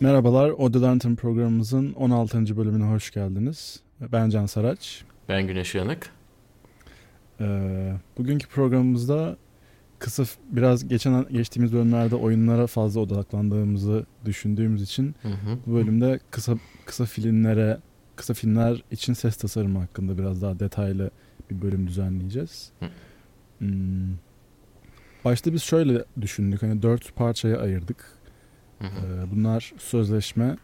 Merhabalar, Lantern programımızın 16. bölümüne hoş geldiniz. Ben Can Saraç. Ben Güneş Uyanık. Ee, bugünkü programımızda kısa biraz geçen geçtiğimiz bölümlerde oyunlara fazla odaklandığımızı düşündüğümüz için Hı hı. bu bölümde kısa kısa filmlere kısa filmler için ses tasarımı hakkında biraz daha detaylı bir bölüm düzenleyeceğiz. Hı. Hmm. Başta biz şöyle düşündük hani dört parçaya ayırdık. Hı hı. Ee, bunlar sözleşme,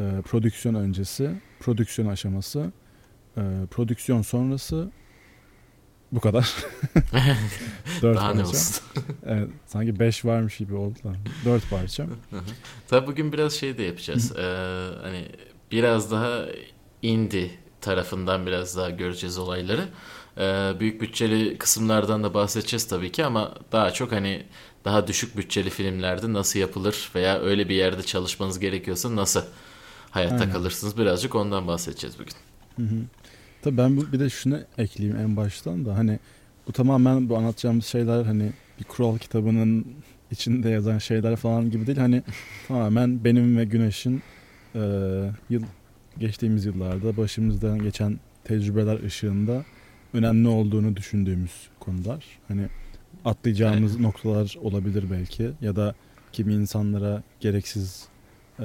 e, prodüksiyon öncesi, prodüksiyon aşaması, e, prodüksiyon sonrası bu kadar. Dört Daha ne parça. olsun. Evet, sanki beş varmış gibi oldu da. Dört parça. Tabii bugün biraz şey de yapacağız. Ee, hani biraz daha indie tarafından biraz daha göreceğiz olayları. Ee, büyük bütçeli kısımlardan da bahsedeceğiz tabii ki ama daha çok hani daha düşük bütçeli filmlerde nasıl yapılır veya öyle bir yerde çalışmanız gerekiyorsa nasıl hayatta Aynen. kalırsınız birazcık ondan bahsedeceğiz bugün. Hı hı. Tabii ben bu, bir de şunu ekleyeyim en baştan da hani bu tamamen bu anlatacağımız şeyler hani bir kural kitabının içinde yazan şeyler falan gibi değil. Hani tamamen benim ve Güneş'in e, yıl geçtiğimiz yıllarda başımızdan geçen tecrübeler ışığında önemli olduğunu düşündüğümüz konular. Hani atlayacağımız noktalar olabilir belki ya da kimi insanlara gereksiz e,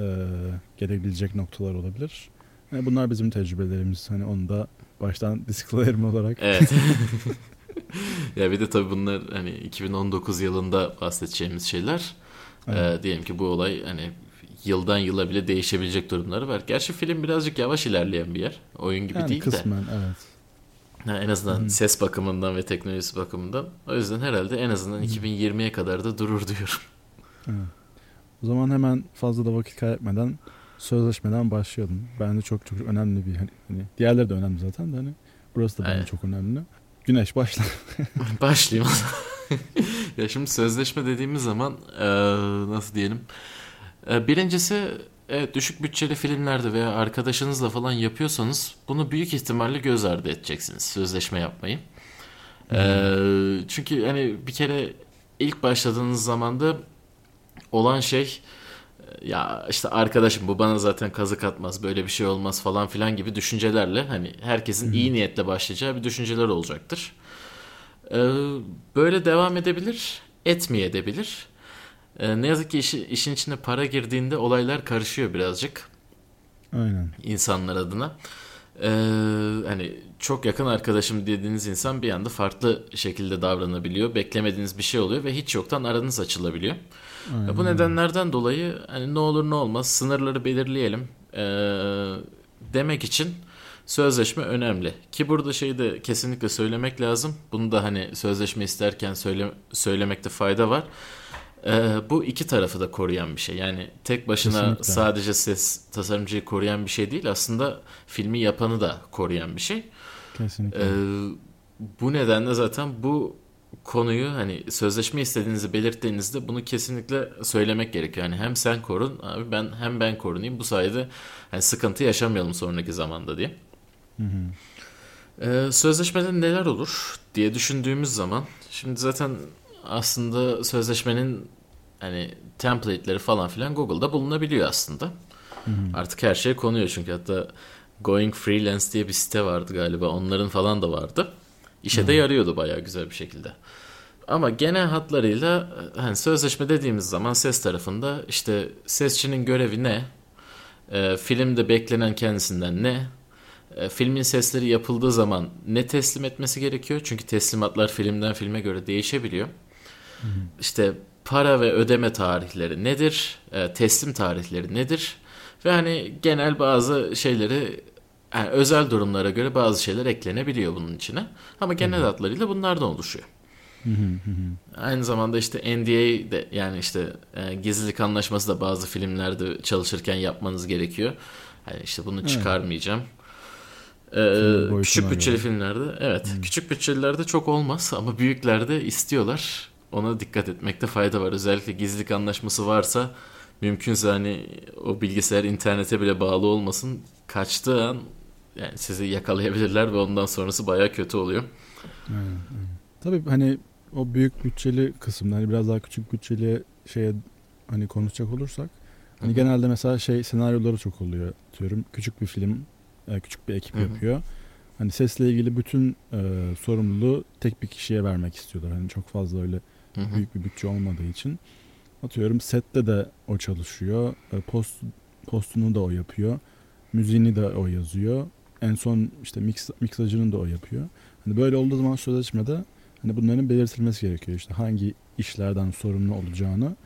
gelebilecek noktalar olabilir. Yani bunlar bizim tecrübelerimiz. Hani onu da baştan disclaimer olarak. Evet. ya bir de tabii bunlar hani 2019 yılında bahsedeceğimiz şeyler. Evet. Ee, diyelim ki bu olay hani yıldan yıla bile değişebilecek durumları var. Gerçi film birazcık yavaş ilerleyen bir yer. Oyun gibi yani değil de. kısmen evet. Ha, en azından Hı. ses bakımından ve teknolojisi bakımından. O yüzden herhalde en azından Hı. 2020'ye kadar da durur diyorum. evet. O zaman hemen fazla da vakit kaybetmeden sözleşmeden başlayalım. Bence çok çok önemli bir hani, hani diğerleri de önemli zaten de hani burası da bence Evet. çok önemli. Güneş başla. Başlayayım ya şimdi sözleşme dediğimiz zaman nasıl diyelim? Birincisi evet, düşük bütçeli filmlerde veya arkadaşınızla falan yapıyorsanız bunu büyük ihtimalle göz ardı edeceksiniz sözleşme yapmayı. Eee, çünkü hani bir kere ilk başladığınız zamanda olan şey ya işte arkadaşım bu bana zaten kazık atmaz böyle bir şey olmaz falan filan gibi düşüncelerle hani herkesin iyi niyetle başlayacağı bir düşünceler olacaktır. Ee, böyle devam edebilir, etmeyebilir. Ee, ne yazık ki işi- işin içine para girdiğinde olaylar karışıyor birazcık Aynen. insanlar adına. Ee, hani çok yakın arkadaşım dediğiniz insan bir anda farklı şekilde davranabiliyor. Beklemediğiniz bir şey oluyor ve hiç yoktan aranız açılabiliyor. Aynen. Bu nedenlerden dolayı hani ne olur ne olmaz sınırları belirleyelim ee, demek için sözleşme önemli. Ki burada şeyi de kesinlikle söylemek lazım. Bunu da hani sözleşme isterken söyle, söylemekte fayda var. Ee, bu iki tarafı da koruyan bir şey. Yani tek başına Kesinlikle. sadece ses tasarımcıyı koruyan bir şey değil. Aslında filmi yapanı da koruyan bir şey. Kesinlikle. Ee, bu nedenle zaten bu konuyu hani sözleşme istediğinizi belirttiğinizde bunu kesinlikle söylemek gerekiyor. Yani hem sen korun abi ben hem ben korunayım bu sayede hani sıkıntı yaşamayalım sonraki zamanda diye. Hı hı. Ee, sözleşmede neler olur diye düşündüğümüz zaman şimdi zaten aslında sözleşmenin hani template'leri falan filan Google'da bulunabiliyor aslında. Hı hı. Artık her şey konuyor çünkü hatta Going Freelance diye bir site vardı galiba. Onların falan da vardı. İşe de yarıyordu bayağı güzel bir şekilde. Ama genel hatlarıyla hani sözleşme dediğimiz zaman ses tarafında işte sesçinin görevi ne? Ee, filmde beklenen kendisinden ne? Ee, filmin sesleri yapıldığı zaman ne teslim etmesi gerekiyor? Çünkü teslimatlar filmden filme göre değişebiliyor. İşte para ve ödeme tarihleri nedir? Ee, teslim tarihleri nedir? Ve hani genel bazı şeyleri yani özel durumlara göre bazı şeyler eklenebiliyor bunun içine. Ama genel hatlarıyla bunlardan oluşuyor. Aynı zamanda işte NDA de yani işte e, gizlilik anlaşması da bazı filmlerde çalışırken yapmanız gerekiyor. Yani işte bunu Evet. çıkarmayacağım. Ee, küçük bütçeli göre. filmlerde evet Hmm. küçük bütçelilerde çok olmaz ama büyüklerde istiyorlar. Ona dikkat etmekte fayda var. Özellikle gizlilik anlaşması varsa mümkünse hani o bilgisayar internete bile bağlı olmasın. Kaçtığı an yani sizi yakalayabilirler ve ondan sonrası baya kötü oluyor. Tabii hani o büyük bütçeli kısımda hani biraz daha küçük bütçeli şeye hani konuşacak olursak Hani genelde mesela şey senaryoları çok oluyor diyorum. Küçük bir film, e, küçük bir ekip Hı hı. yapıyor. Hani sesle ilgili bütün e, sorumluluğu tek bir kişiye vermek istiyorlar. Hani çok fazla öyle Hı hı. büyük bir bütçe olmadığı için. Atıyorum sette de o çalışıyor. E, Post postunu da o yapıyor. Müziğini de o yazıyor. En son işte mix, miksajını da o yapıyor. Hani böyle olduğu zaman sözleşmede hani bunların belirtilmesi gerekiyor. İşte hangi işlerden sorumlu olacağını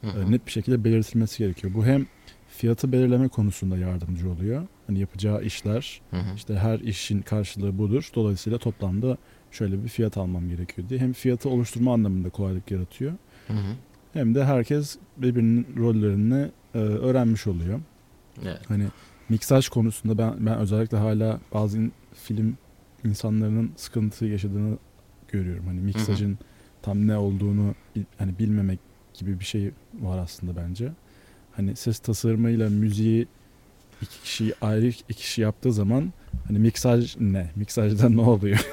Hı e, hı. net bir şekilde belirtilmesi gerekiyor. Bu hem fiyatı belirleme konusunda yardımcı oluyor. Hani yapacağı işler Hı hı. işte her işin karşılığı budur. Dolayısıyla toplamda şöyle bir fiyat almam gerekiyor diye. Hem fiyatı oluşturma anlamında kolaylık yaratıyor. Hı hı. Hem de herkes birbirinin rollerini e, öğrenmiş oluyor. Evet. Hani miksaj konusunda ben ben özellikle hala bazı in- film insanların sıkıntı yaşadığını görüyorum. Hani miksajın tam ne olduğunu hani bilmemek gibi bir şey var aslında bence. Hani ses tasarımıyla müziği iki kişi ayrı iki kişi yaptığı zaman hani miksaj ne? Miksajda ne oluyor?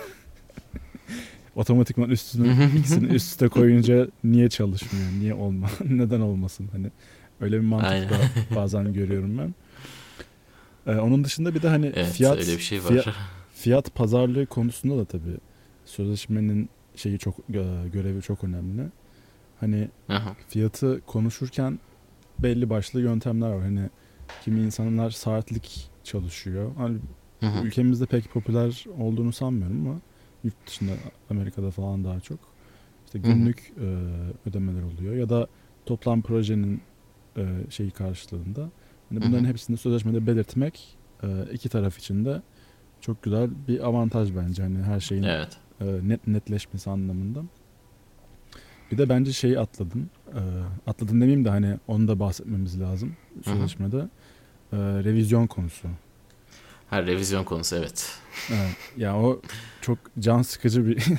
Otomatikman üstüne ikisini üst üste koyunca niye çalışmıyor? Niye olma? Neden olmasın? Hani öyle bir mantık Aynen. da bazen görüyorum ben. Ee, onun dışında bir de hani Evet fiyat öyle bir şey var. fiyat, fiyat pazarlığı konusunda da tabii sözleşmenin şeyi çok gö- görevi çok önemli. Hani hı. fiyatı konuşurken belli başlı yöntemler var. Hani kimi insanlar saatlik çalışıyor. Hani Hı hı. ülkemizde pek popüler olduğunu sanmıyorum ama yurt dışında Amerika'da falan daha çok. İşte Hı hı. günlük e, ödemeler oluyor ya da toplam projenin e, şeyi karşılığında. Hı bunların hı. hepsini sözleşmede belirtmek e, iki taraf için de çok güzel bir avantaj bence. Hani her şeyin Evet. e, net netleşmesi anlamında. Bir de bence şeyi atladın. E, atladın demeyeyim de hani onu da bahsetmemiz lazım Hı hı. sözleşmede. E, revizyon konusu. Ha revizyon konusu evet. Evet. Ya o çok can sıkıcı bir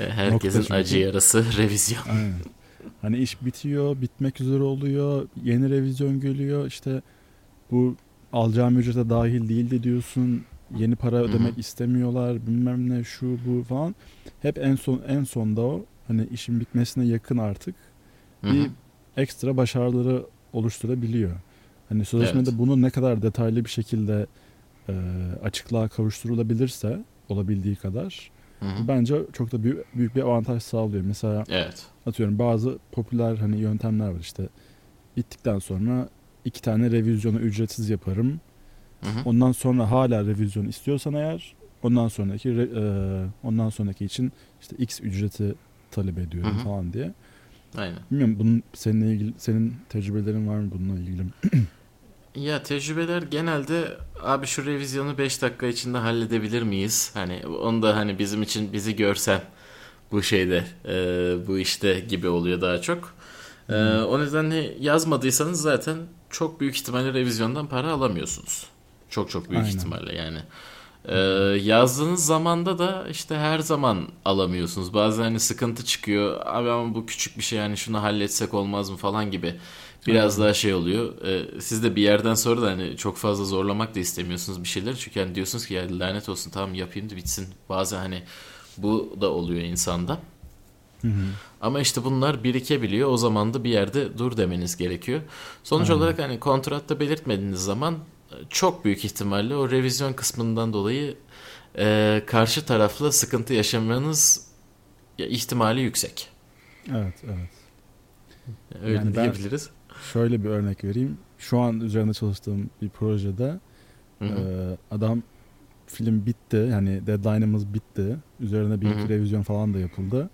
E, Herkesin acı yarası revizyon. Aynen. Hani iş bitiyor, bitmek üzere oluyor, yeni revizyon geliyor. İşte bu alacağım ücrete dahil değildi diyorsun. Yeni para ödemek istemiyorlar, bilmem ne şu bu falan. Hep en son en sonda o hani işin bitmesine yakın artık Hı hı. bir ekstra başarıları oluşturabiliyor. Hani sözleşmede Evet. bunu ne kadar detaylı bir şekilde e, açıklığa kavuşturulabilirse olabildiği kadar Hı hı. bence çok da büyük, büyük bir avantaj sağlıyor. Mesela Evet. atıyorum bazı popüler hani yöntemler var işte bittikten sonra iki tane revizyonu ücretsiz yaparım. Hı hı. Ondan sonra hala revizyon istiyorsan eğer ondan sonraki e, ondan sonraki için işte X ücreti talep ediyorum Hı hı. falan diye. Aynen. Bilmiyorum bunun seninle ilgili senin tecrübelerin var mı bununla ilgili? Ya tecrübeler genelde abi şu revizyonu 5 dakika içinde halledebilir miyiz? Hani onu da hani bizim için bizi görsen bu şeyde e, bu işte gibi oluyor daha çok. E, Hmm. o nedenle yazmadıysanız zaten çok büyük ihtimalle revizyondan para alamıyorsunuz. Çok çok büyük Aynen. ihtimalle yani. E, yazdığınız zamanda da işte her zaman alamıyorsunuz. Bazen hani sıkıntı çıkıyor. Abi ama bu küçük bir şey yani şunu halletsek olmaz mı falan gibi. Biraz daha şey oluyor. E, siz de bir yerden sonra da hani çok fazla zorlamak da istemiyorsunuz bir şeyler. Çünkü hani diyorsunuz ki ya lanet olsun tamam yapayım da bitsin. Bazen hani bu da oluyor insanda. Hı hı. Ama işte bunlar birikebiliyor. O zaman da bir yerde dur demeniz gerekiyor. Sonuç Aynen. olarak hani kontratta belirtmediğiniz zaman e, çok büyük ihtimalle o revizyon kısmından dolayı e, karşı tarafla sıkıntı yaşamanız ya, ihtimali yüksek. Evet, evet. Öyle Yani ben- diyebiliriz. Şöyle bir örnek vereyim. Şu an üzerinde çalıştığım bir projede Hı hı. Ee, adam film bitti yani deadline'ımız bitti. Üzerine bir iki revizyon falan da yapıldı.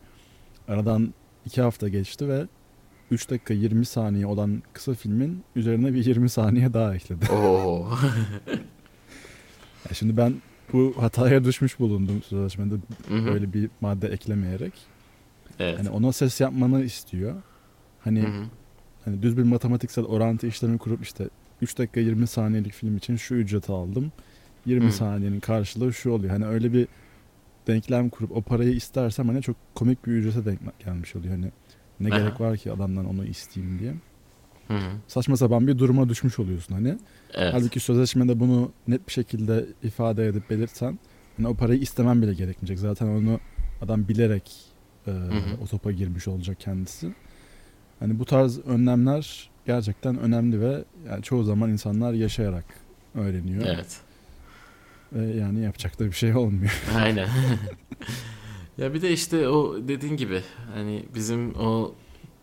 Aradan iki hafta geçti ve 3 dakika 20 saniye olan kısa filmin üzerine bir 20 saniye daha ekledi. Oo. Ya şimdi ben bu hataya düşmüş bulundum sözleşmede böyle bir madde eklemeyerek. evet. Hani ona ses yapmanı istiyor. Hani Hı hı. Hani düz bir matematiksel orantı işlemi kurup işte 3 dakika 20 saniyelik film için şu ücreti aldım. 20 Hı. saniyenin karşılığı şu oluyor. Hani öyle bir denklem kurup o parayı istersem hani çok komik bir ücrete denk gelmiş oluyor. Hani ne Aha. gerek var ki adamdan onu isteyeyim diye. Hı hı. Saçma sapan bir duruma düşmüş oluyorsun hani. Evet. Halbuki sözleşmede bunu net bir şekilde ifade edip belirtsen hani o parayı istemem bile gerekmeyecek. Zaten onu adam bilerek e, o topa girmiş olacak kendisi. Hani bu tarz önlemler gerçekten önemli ve yani çoğu zaman insanlar yaşayarak öğreniyor. Evet. Ve yani yapacak da bir şey olmuyor. Aynen. ya bir de işte o dediğin gibi hani bizim o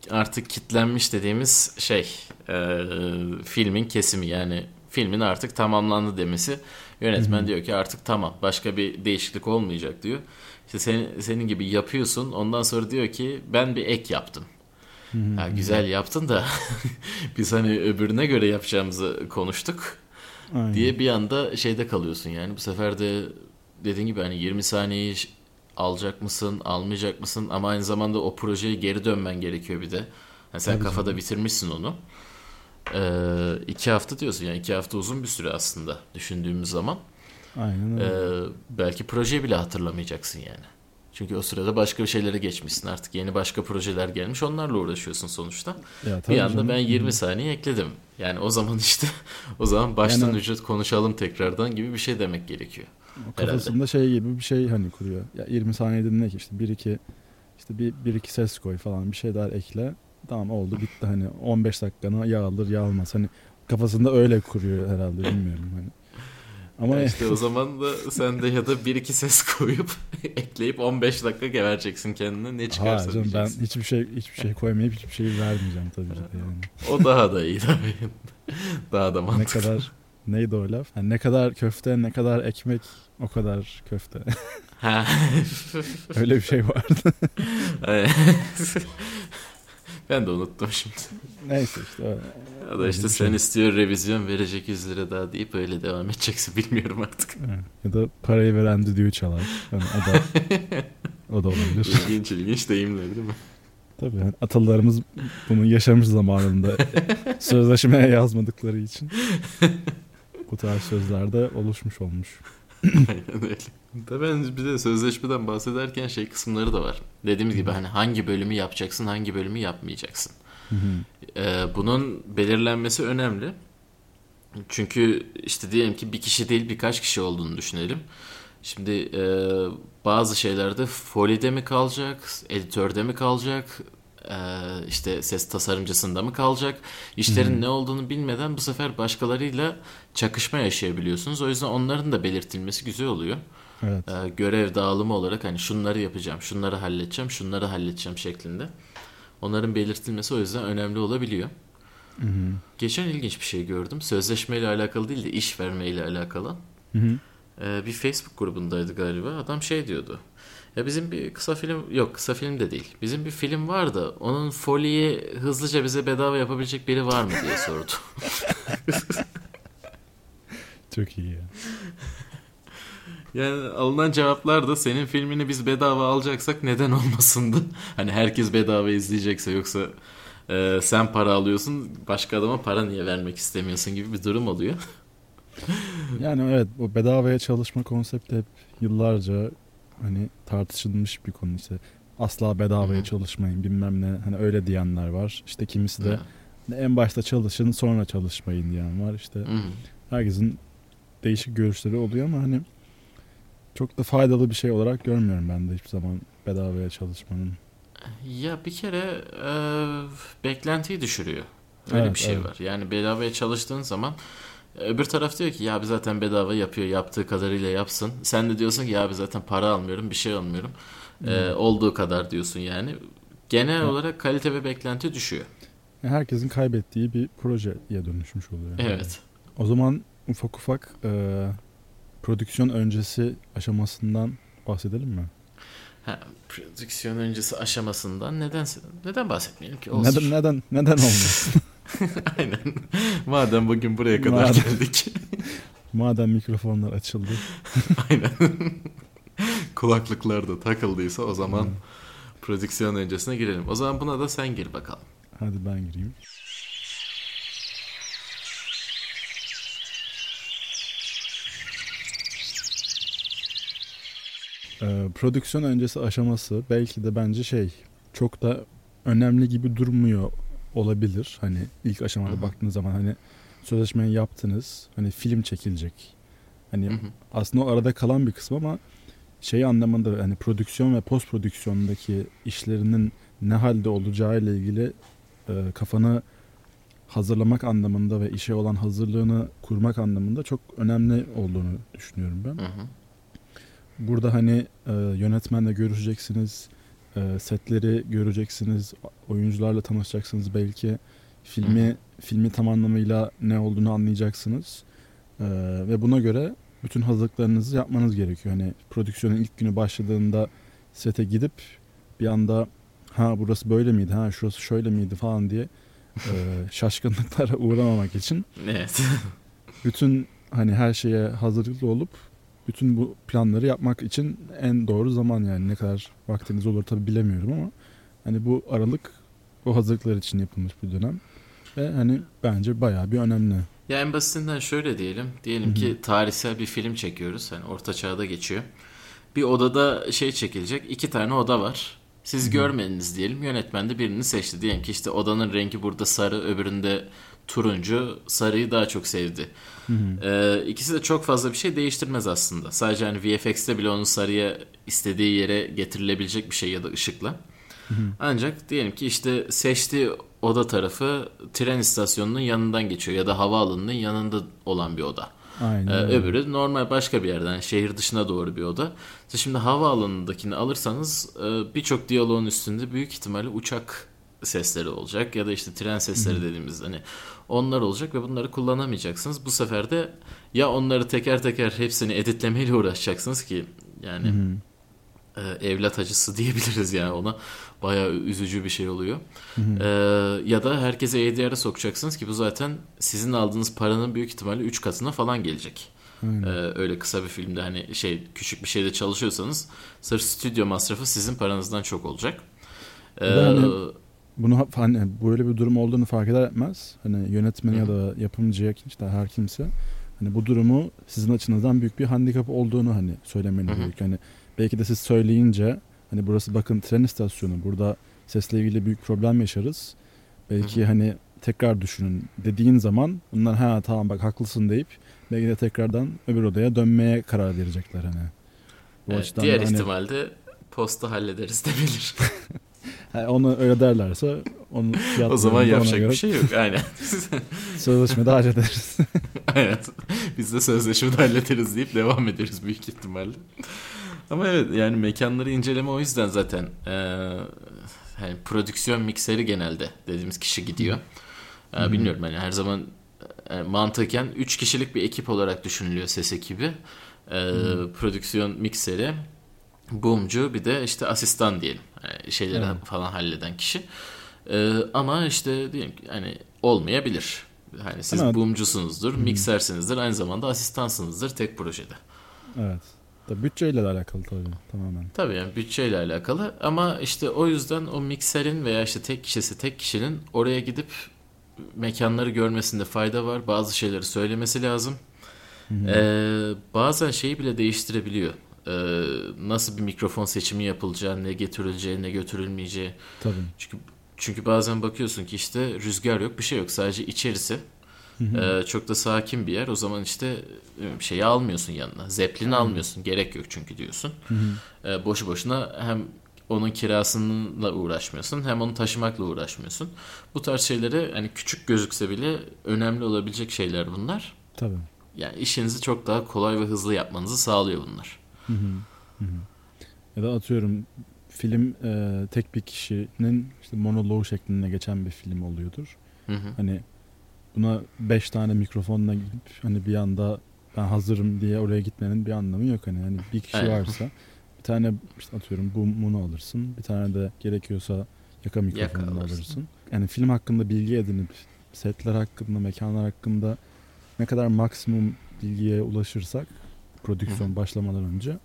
artık kitlenmiş dediğimiz şey e, filmin kesimi yani filmin artık tamamlandı demesi yönetmen diyor ki artık tamam başka bir değişiklik olmayacak diyor. İşte sen, senin gibi yapıyorsun ondan sonra diyor ki ben bir ek yaptım. Ya güzel yaptın da biz hani öbürüne göre yapacağımızı konuştuk Aynen. diye bir anda şeyde kalıyorsun yani bu sefer de dediğin gibi hani 20 saniyeyi alacak mısın almayacak mısın ama aynı zamanda o projeye geri dönmen gerekiyor bir de. Yani sen Tabii kafada canım. bitirmişsin onu. Ee, iki hafta diyorsun yani iki hafta uzun bir süre aslında düşündüğümüz zaman. Aynen Ee, öyle. belki projeyi bile hatırlamayacaksın yani. Çünkü o sırada başka bir şeylere geçmişsin artık yeni başka projeler gelmiş onlarla uğraşıyorsun sonuçta. ya, Bir anda canım. ben 20 saniye ekledim. Yani o zaman işte o zaman baştan Yani- ücret konuşalım tekrardan gibi bir şey demek gerekiyor. Kafasında şey gibi bir şey hani kuruyor. Ya 20 saniyede ne ki işte bir iki işte bir, bir iki ses koy falan bir şeyler ekle. Tamam oldu bitti hani 15 dakikana yağ alır yağ almaz. Hani kafasında öyle kuruyor herhalde bilmiyorum hani. Ama Ya işte o zaman da sen de ya da bir iki ses koyup ekleyip 15 dakika gevereceksin kendine ne çıkarsa Hayır canım ben hiçbir şey hiçbir şey koymayıp hiçbir şey vermeyeceğim tabii ki de yani. O daha da iyi tabii. daha da ne mantıklı. kadar neydi o laf? Yani ne kadar köfte ne kadar ekmek o kadar köfte. Öyle bir şey vardı. Ben de unuttum şimdi. Neyse işte öyle. Ya da işte sen şey. istiyor revizyon verecek 100 lira daha deyip öyle devam edeceksin bilmiyorum artık. Ya da parayı veren düdüğü çalar. Yani o da o da olabilir. İlginç ilginç deyimler değil mi? Tabii yani atalarımız bunu yaşamış zamanında sözleşmeye yazmadıkları için bu tarz sözler de oluşmuş olmuş. Aynen öyle. Ben bir de sözleşmeden bahsederken şey kısımları da var. Dediğimiz gibi hani hangi bölümü yapacaksın, hangi bölümü yapmayacaksın. Ee, bunun belirlenmesi önemli. Çünkü işte diyelim ki bir kişi değil birkaç kişi olduğunu düşünelim. Şimdi e, bazı şeylerde folide mi kalacak, editörde mi kalacak, işte ses tasarımcısında mı kalacak? İşlerin ne olduğunu bilmeden bu sefer başkalarıyla çakışma yaşayabiliyorsunuz. O yüzden onların da belirtilmesi güzel oluyor. Evet. E, görev dağılımı olarak hani şunları yapacağım, şunları halledeceğim, şunları halledeceğim şeklinde. Onların belirtilmesi o yüzden önemli olabiliyor. Hı hı. Geçen ilginç bir şey gördüm. Sözleşmeyle alakalı değil de iş vermeyle alakalı. Hı hı. Ee, bir Facebook grubundaydı galiba. Adam şey diyordu. Ya bizim bir kısa film yok kısa film de değil. Bizim bir film var da onun foliyi hızlıca bize bedava yapabilecek biri var mı diye sordu. Çok iyi ya. Yani alınan cevaplar da senin filmini biz bedava alacaksak neden olmasındı? Hani herkes bedava izleyecekse yoksa e, sen para alıyorsun başka adama para niye vermek istemiyorsun gibi bir durum oluyor. Yani evet bu bedavaya çalışma konsepti hep yıllarca hani tartışılmış bir konu işte. Asla bedavaya Hı hı. çalışmayın bilmem ne hani öyle diyenler var. İşte kimisi de Ha. en başta çalışın sonra çalışmayın diyen var. İşte Hı hı. herkesin değişik görüşleri oluyor ama hani çok da faydalı bir şey olarak görmüyorum ben de hiçbir zaman bedavaya çalışmanın. Ya bir kere e, beklentiyi düşürüyor. Öyle Evet, bir şey evet. var. Yani bedavaya çalıştığın zaman öbür taraf diyor ki ya abi zaten bedava yapıyor yaptığı kadarıyla yapsın. Sen de diyorsun ki ya abi zaten para almıyorum bir şey almıyorum. E, olduğu kadar diyorsun yani. Genel Evet. olarak kalite ve beklenti düşüyor. Herkesin kaybettiği bir projeye dönüşmüş oluyor. Evet. O zaman ufak ufak e, prodüksiyon öncesi aşamasından bahsedelim mi? Ha, prodüksiyon öncesi aşamasından neden neden bahsetmeyelim ki? Olsun. Neden neden neden olmasın? Aynen. Madem bugün buraya kadar Madem. geldik. Madem mikrofonlar açıldı. Aynen. Kulaklıklar da takıldıysa o zaman Hı. prodüksiyon öncesine girelim. O zaman buna da sen gir bakalım. Hadi ben gireyim. Ee, prodüksiyon öncesi aşaması belki de bence şey çok da önemli gibi durmuyor olabilir. Hani ilk aşamada Hı hı. baktığınız zaman hani sözleşmeyi yaptınız. Hani film çekilecek. Hani Hı hı. aslında o arada kalan bir kısım ama şey anlamında hani prodüksiyon ve post prodüksiyondaki işlerinin ne halde olacağı ile ilgili e, kafanı hazırlamak anlamında ve işe olan hazırlığını kurmak anlamında çok önemli olduğunu düşünüyorum ben. Hı hı. Burada hani e, yönetmenle görüşeceksiniz, e, setleri göreceksiniz, oyuncularla tanışacaksınız belki. Filmi filmi tam anlamıyla ne olduğunu anlayacaksınız. E, ve buna göre bütün hazırlıklarınızı yapmanız gerekiyor. Hani prodüksiyonun ilk günü başladığında sete gidip bir anda ha burası böyle miydi, ha şurası şöyle miydi falan diye e, şaşkınlıklara uğramamak için Evet. bütün hani her şeye hazırlıklı olup bütün bu planları yapmak için en doğru zaman yani ne kadar vaktiniz olur tabi bilemiyorum ama hani bu aralık o hazırlıklar için yapılmış bir dönem ve hani bence bayağı bir önemli. Ya en basitinden şöyle diyelim. Diyelim ki tarihsel bir film çekiyoruz. Hani orta çağda geçiyor. Bir odada şey çekilecek. iki tane oda var. Siz görmediniz diyelim. Yönetmen de birini seçti. Diyelim ki işte odanın rengi burada sarı, öbüründe turuncu. Sarıyı daha çok sevdi. Ee, ikisi de çok fazla bir şey değiştirmez aslında. Sadece hani VFX'te bile onun sarıya istediği yere getirilebilecek bir şey ya da ışıkla. Ancak diyelim ki işte seçtiği oda tarafı tren istasyonunun yanından geçiyor ya da havaalanının yanında olan bir oda. Aynen. Ee, öbürü normal başka bir yerden şehir dışına doğru bir oda. İşte şimdi havaalanındakini alırsanız e, birçok diyaloğun üstünde büyük ihtimalle uçak sesleri olacak ya da işte tren sesleri dediğimiz hani onlar olacak ve bunları kullanamayacaksınız. Bu sefer de ya onları teker teker hepsini editlemeyle uğraşacaksınız ki yani e, evlat acısı diyebiliriz yani ona. Bayağı üzücü bir şey oluyor. E, ya da herkese ADR'e sokacaksınız ki bu zaten sizin aldığınız paranın büyük ihtimalle 3 katına falan gelecek. Aynen. E, öyle kısa bir filmde hani şey küçük bir şeyde çalışıyorsanız sırf stüdyo masrafı sizin paranızdan çok olacak. E, Bir de hani- Bunu ha- hani böyle bir durum olduğunu fark eder etmez hani yönetmen ya da yapımcıya işte her kimse hani bu durumu sizin açınızdan büyük bir handikap olduğunu hani söylemeniz gerekiyor. Hani belki de siz söyleyince hani burası bakın tren istasyonu burada sesle ilgili büyük problem yaşarız. Belki hani tekrar düşünün dediğin zaman bunlar ha tamam bak haklısın deyip belki de tekrardan öbür odaya dönmeye karar verecekler hani. Bu evet, diğer hani- ihtimalde posta hallederiz debilir. Ha, onu öyle derlerse onun o zaman yapacak göre bir şey yok. Aynen. Sözleşmede hallederiz. Aynen. Biz de sözleşmede hallederiz deyip devam ederiz büyük ihtimalle. Ama evet yani mekanları inceleme o yüzden zaten eee, hani prodüksiyon mikseri genelde dediğimiz kişi gidiyor. Eee, bilmiyorum hani her zaman e, mantıken 3 kişilik bir ekip olarak düşünülüyor ses ekibi. Eee, Prodüksiyon mikseri, boomcu bir de işte asistan diyelim. Yani şeyleri Evet. falan halleden kişi. Eee, ama işte diyelim ki hani olmayabilir. Hani siz Ama- boomcusunuzdur, miksersinizdir, aynı zamanda asistansınızdır tek projede. evet. Tabii bütçeyle de alakalı tabii tamamen. Tabii yani bütçeyle alakalı ama işte o yüzden o mikserin veya işte tek kişisi tek kişinin oraya gidip mekanları görmesinde fayda var. Bazı şeyleri söylemesi lazım. Ee, bazen şeyi bile değiştirebiliyor. Ee, nasıl bir mikrofon seçimi yapılacağı, ne getirileceği, ne götürülmeyeceği. Tabii. Çünkü çünkü bazen bakıyorsun ki işte rüzgar yok, bir şey yok. Sadece içerisi. Ee, çok da sakin bir yer. O zaman işte e, şeyi almıyorsun yanına. Zeppelin almıyorsun. Gerek yok çünkü diyorsun. Ee, boşu boşuna hem onun kirasıyla uğraşmıyorsun hem onu taşımakla uğraşmıyorsun. Bu tarz şeyleri hani küçük gözükse bile önemli olabilecek şeyler bunlar. Tabii. Yani işinizi çok daha kolay ve hızlı yapmanızı sağlıyor bunlar. Ya da atıyorum film e, tek bir kişinin işte monoloğu şeklinde geçen bir film oluyordur. Hı hı. Hani buna beş tane mikrofonla gidip hani bir anda ben hazırım diye oraya gitmenin bir anlamı yok. Hani, hani bir kişi Aynen. varsa bir tane işte atıyorum bu bunu alırsın. Bir tane de gerekiyorsa yaka mikrofonunu alırsın. alırsın. Yani film hakkında bilgi edinip setler hakkında, mekanlar hakkında ne kadar maksimum bilgiye ulaşırsak prodüksiyon başlamadan önce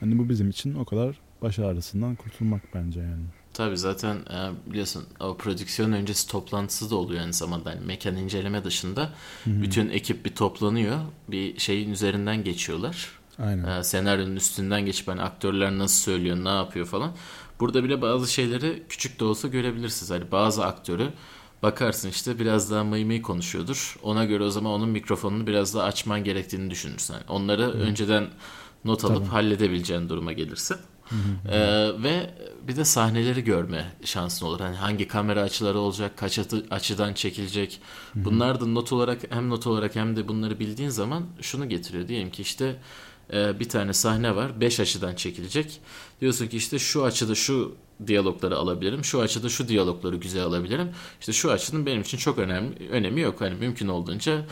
hani bu bizim için o kadar baş ağrısından kurtulmak bence yani. Tabii zaten e, biliyorsun o prodüksiyon öncesi toplantısı da oluyor aynı zamanda. Yani mekan inceleme dışında bütün ekip bir toplanıyor. Bir şeyin üzerinden geçiyorlar. Aynen. Ee, senaryonun üstünden geçip hani aktörler nasıl söylüyor, ne yapıyor falan. Burada bile bazı şeyleri küçük de olsa görebilirsiniz. Hani bazı aktörü bakarsın işte biraz daha mıy mıy konuşuyordur. Ona göre o zaman onun mikrofonunu biraz daha açman gerektiğini düşünürsün. Yani onları önceden not alıp Tabii. halledebileceğin duruma gelirsin. Ee, ve bir de sahneleri görme şansın olur. Hani hangi kamera açıları olacak, kaç atı, açıdan çekilecek. Bunlar da not olarak hem not olarak hem de bunları bildiğin zaman şunu getiriyor. Diyelim ki işte e, bir tane sahne var. 5 açıdan çekilecek. Diyorsun ki işte şu açıda şu diyalogları alabilirim. Şu açıda şu diyalogları güzel alabilirim. İşte şu açının benim için çok önemli önemi yok. Hani mümkün olduğunca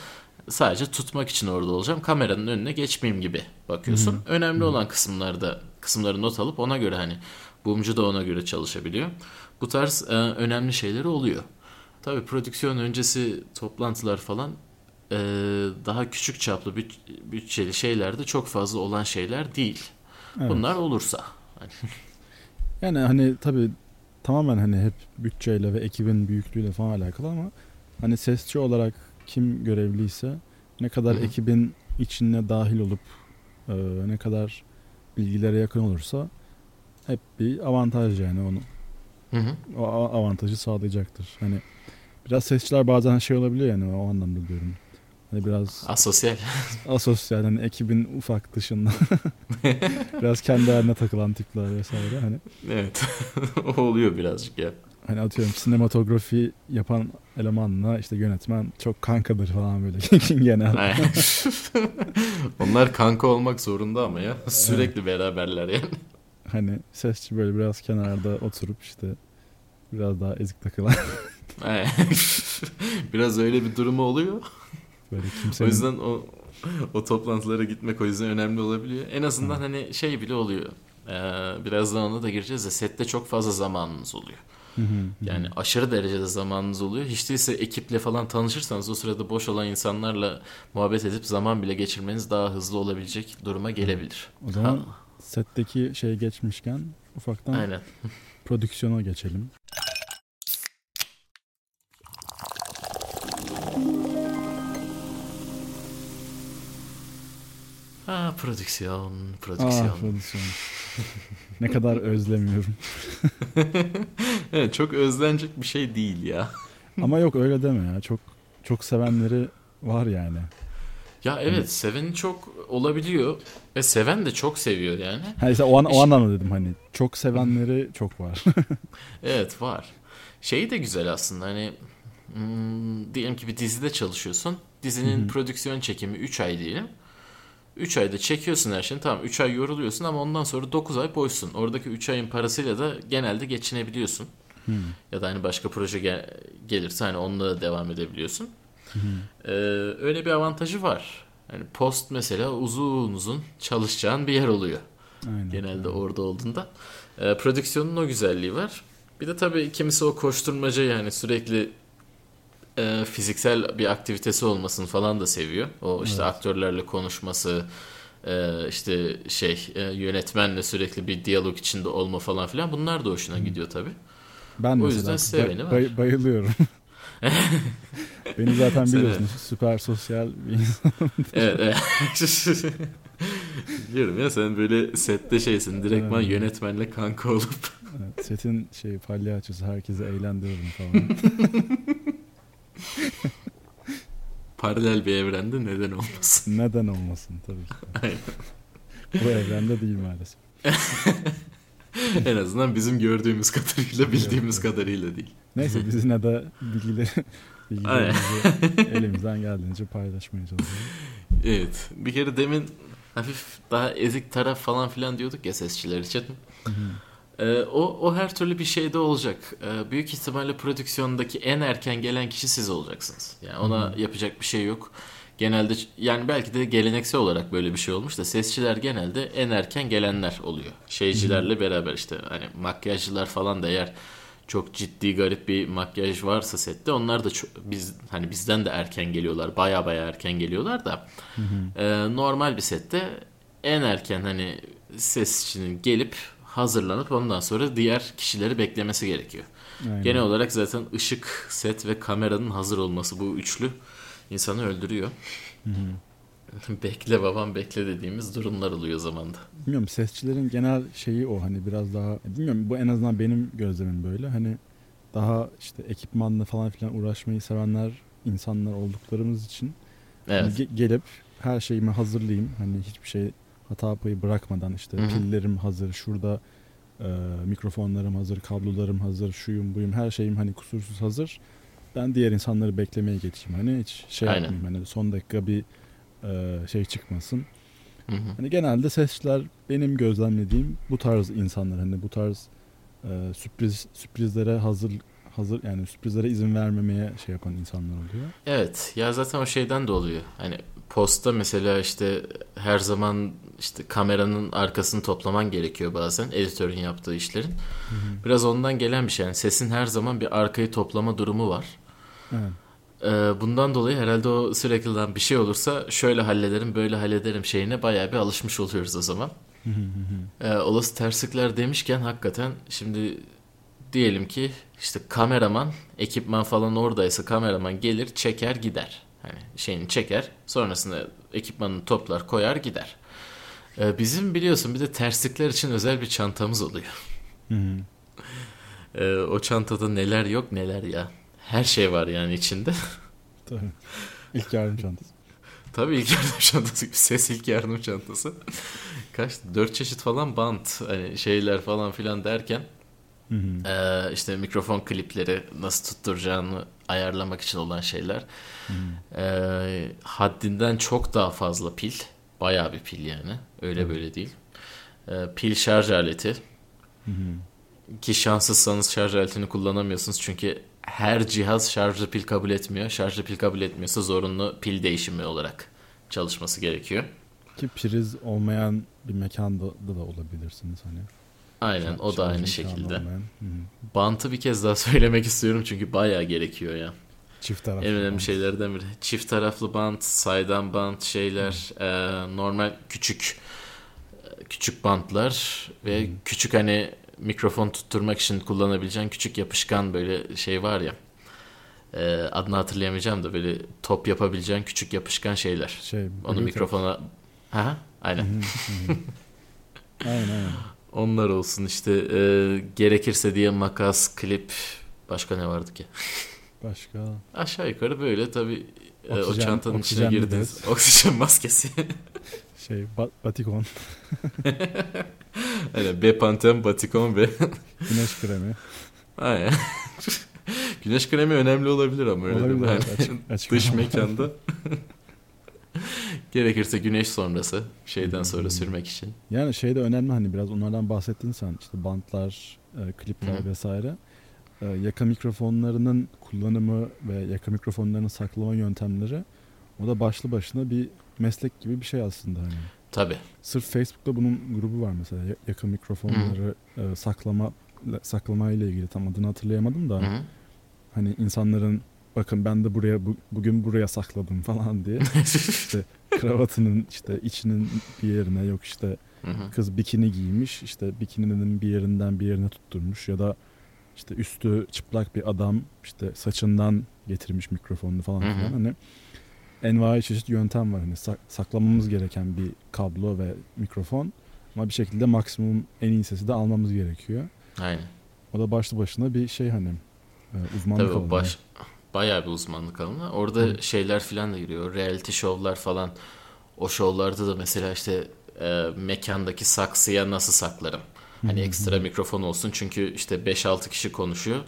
sadece tutmak için orada olacağım. Kameranın önüne geçmeyeyim gibi bakıyorsun. Hı-hı. Önemli Hı-hı. olan kısımlarda kısımları not alıp ona göre hani bumcu da ona göre çalışabiliyor. Bu tarz e, önemli şeyleri oluyor. Tabii prodüksiyon öncesi toplantılar falan e, daha küçük çaplı büt, bütçeli şeylerde çok fazla olan şeyler değil. Evet. Bunlar olursa. Yani hani tabii tamamen hani hep bütçeyle ve ekibin büyüklüğüyle falan alakalı ama hani sesçi olarak kim görevliyse ne kadar Hı-hı. ekibin içine dahil olup e, ne kadar bilgilere yakın olursa hep bir avantaj yani onu. Hı hı. O avantajı sağlayacaktır. Hani biraz sesçiler bazen şey olabiliyor yani o anlamda diyorum. Hani biraz asosyal. asosyal hani ekibin ufak dışında. biraz kendi haline takılan tipler vesaire hani. Evet. o oluyor birazcık ya. Hani atıyorum sinematografi yapan elemanla işte yönetmen çok kankadır falan böyle genel. Onlar kanka olmak zorunda ama ya. Sürekli evet. beraberler yani. Hani sesçi böyle biraz kenarda oturup işte biraz daha ezik takılan. biraz öyle bir durumu oluyor. Böyle kimsenin... O yüzden o o toplantılara gitmek o yüzden önemli olabiliyor. En azından Hı. hani şey bile oluyor. Ee, birazdan ona da gireceğiz de sette çok fazla zamanınız oluyor. Yani aşırı derecede zamanınız oluyor. Hiç değilse ekiple falan tanışırsanız o sırada boş olan insanlarla muhabbet edip zaman bile geçirmeniz daha hızlı olabilecek duruma gelebilir. O zaman ha. setteki şey geçmişken ufaktan Aynen. prodüksiyona geçelim. Ha prodüksiyon, prodüksiyon. Ah, prodüksiyon. ne kadar özlemiyorum. evet, çok özlenecek bir şey değil ya. Ama yok öyle deme ya. Çok çok sevenleri var yani. Ya evet hani... seveni çok olabiliyor ve seven de çok seviyor yani. Ha işte o, an, o anlamda dedim hani çok sevenleri çok var. evet var. Şey de güzel aslında hani hmm, diyelim ki bir dizide çalışıyorsun. Dizinin Hı-hı. prodüksiyon çekimi 3 ay diyelim. 3 ayda çekiyorsun her şeyini tamam 3 ay yoruluyorsun ama ondan sonra 9 ay boşsun. Oradaki 3 ayın parasıyla da genelde geçinebiliyorsun. Hmm. Ya da hani başka proje gel- gelirse hani onunla da devam edebiliyorsun. Hmm. Ee, öyle bir avantajı var. Yani post mesela uzun uzun çalışacağın bir yer oluyor. Aynen. Genelde orada olduğunda. Ee, prodüksiyonun o güzelliği var. Bir de tabii kimisi o koşturmaca yani sürekli e, fiziksel bir aktivitesi olmasını falan da seviyor. O işte evet. aktörlerle konuşması, e, işte şey e, yönetmenle sürekli bir diyalog içinde olma falan filan bunlar da hoşuna gidiyor tabi. Ben o yüzden seveni bay, bay, bayılıyorum. Beni zaten biliyorsunuz süper sosyal bir insanım. evet. evet. Biliyorum ya sen böyle sette şeysin direktman evet. yönetmenle kanka olup. Evet, setin şey palyaçosu herkesi eğlendiririm falan. Paralel bir evrende neden olmasın? Neden olmasın tabii ki. Aynen. Bu evrende değil maalesef. en azından bizim gördüğümüz kadarıyla bildiğimiz kadarıyla değil. Neyse biz yine de bilgileri, bilgilerimizi elimizden geldiğince paylaşmaya çalışıyoruz. Evet. Bir kere demin hafif daha ezik taraf falan filan diyorduk ya sesçiler için. Ee, o, o her türlü bir şeyde olacak. Ee, büyük ihtimalle prodüksiyondaki en erken gelen kişi siz olacaksınız. Yani ona hmm. yapacak bir şey yok. Genelde yani belki de geleneksel olarak böyle bir şey olmuş da sesçiler genelde en erken gelenler oluyor. Şeycilerle hmm. beraber işte hani makyajcılar falan da eğer çok ciddi garip bir makyaj varsa sette onlar da çok, biz hani bizden de erken geliyorlar. Baya baya erken geliyorlar da. Hı E, normal bir sette en erken hani sesçinin gelip hazırlanıp ondan sonra diğer kişileri beklemesi gerekiyor. Aynen. Genel olarak zaten ışık, set ve kameranın hazır olması bu üçlü insanı öldürüyor. Hı hı. bekle babam bekle dediğimiz durumlar oluyor zamanda. Bilmiyorum sesçilerin genel şeyi o hani biraz daha bilmiyorum bu en azından benim gözlemim böyle hani daha işte ekipmanla falan filan uğraşmayı sevenler insanlar olduklarımız için hani evet. hani ge- gelip her şeyimi hazırlayayım hani hiçbir şey hata payı bırakmadan işte Hı hı. pillerim hazır, şurada e, mikrofonlarım hazır, kablolarım hazır, şuyum buyum her şeyim hani kusursuz hazır. Ben diğer insanları beklemeye geçeyim. Hani hiç şey Aynen. yapmayayım. Hani son dakika bir e, şey çıkmasın. Hı hı. Hani genelde sesçiler benim gözlemlediğim bu tarz insanlar hani bu tarz e, sürpriz sürprizlere hazır hazır yani sürprizlere izin vermemeye şey yapan insanlar oluyor. Evet ya zaten o şeyden de oluyor. Hani posta mesela işte her zaman işte kameranın arkasını toplaman gerekiyor bazen editörün yaptığı işlerin. Biraz ondan gelen bir şey. Yani sesin her zaman bir arkayı toplama durumu var. Evet. Ee, bundan dolayı herhalde o sürekli lan bir şey olursa şöyle hallederim böyle hallederim şeyine bayağı bir alışmış oluyoruz o zaman. Ee, olası terslikler demişken hakikaten şimdi diyelim ki işte kameraman ekipman falan oradaysa kameraman gelir çeker gider. Hani şeyini çeker sonrasında ekipmanını toplar koyar gider. Ee, bizim biliyorsun bir de terslikler için özel bir çantamız oluyor. Hı hı. Ee, o çantada neler yok neler ya. Her şey var yani içinde. Tabii. İlk yardım çantası. Tabii ilk yardım çantası ses ilk yardım çantası. Kaç? Dört çeşit falan bant hani şeyler falan filan derken. Ee, işte mikrofon klipleri nasıl tutturacağını ayarlamak için olan şeyler. Ee, haddinden çok daha fazla pil. Bayağı bir pil yani. Öyle böyle değil. Ee, pil şarj aleti. Hı hı. Ki şanssızsanız şarj aletini kullanamıyorsunuz. Çünkü her cihaz şarjlı pil kabul etmiyor. Şarjlı pil kabul etmiyorsa zorunlu pil değişimi olarak çalışması gerekiyor. Ki priz olmayan bir mekanda da, da olabilirsiniz hani. Aynen o da aynı şekilde. Hı hı. Bantı bir kez daha söylemek istiyorum çünkü bayağı gerekiyor ya. Çift taraflı. En önemli bant. şeylerden biri. Çift taraflı bant, saydam bant şeyler, e, normal küçük e, küçük bantlar ve küçük hani mikrofon tutturmak için kullanabileceğin küçük yapışkan böyle şey var ya. E, adını hatırlayamayacağım da böyle top yapabileceğin küçük yapışkan şeyler. Şey, Onu mikrofona Ha, aynen. Hı hı, hı hı. aynen aynen. Onlar olsun işte e, gerekirse diye makas, klip başka ne vardı ki? Başka. Aşağı yukarı böyle tabii e, o Oksijen- çantanın içine girdiniz. Oksijen maskesi. Şey ba- batikon. Aynen Bepantem, Batikon ve Güneş kremi. Aynen. Güneş kremi önemli olabilir ama öyle değil mi? Olabilir, Yani açık- açık dış mekanda. Gerekirse güneş sonrası şeyden sonra sürmek için. Yani şey de önemli hani biraz onlardan bahsettin sen işte bantlar, e, klipler Hı. vesaire. E, yaka mikrofonlarının kullanımı ve yaka mikrofonlarının saklama yöntemleri o da başlı başına bir meslek gibi bir şey aslında hani. Tabii. Sırf Facebook'ta bunun grubu var mesela Ya- yaka mikrofonları e, saklama saklama ile ilgili tam adını hatırlayamadım da hı. hani insanların bakın ben de buraya bu- bugün buraya sakladım falan diye işte kravatının işte içinin bir yerine yok işte kız bikini giymiş işte bikininin bir yerinden bir yerine tutturmuş ya da işte üstü çıplak bir adam işte saçından getirmiş mikrofonunu falan Hı hı. filan hani envai çeşit yöntem var hani sak- saklamamız gereken bir kablo ve mikrofon ama bir şekilde maksimum en iyi sesi de almamız gerekiyor. Aynen. O da başlı başına bir şey hani e, uzmanlık Tabii alanı. baş, bayağı bir uzmanlık alanı. Orada Hı. şeyler falan da giriyor. Reality şovlar falan. O şovlarda da mesela işte e, mekandaki saksıya nasıl saklarım? Hani ekstra mikrofon olsun çünkü işte 5-6 kişi konuşuyor.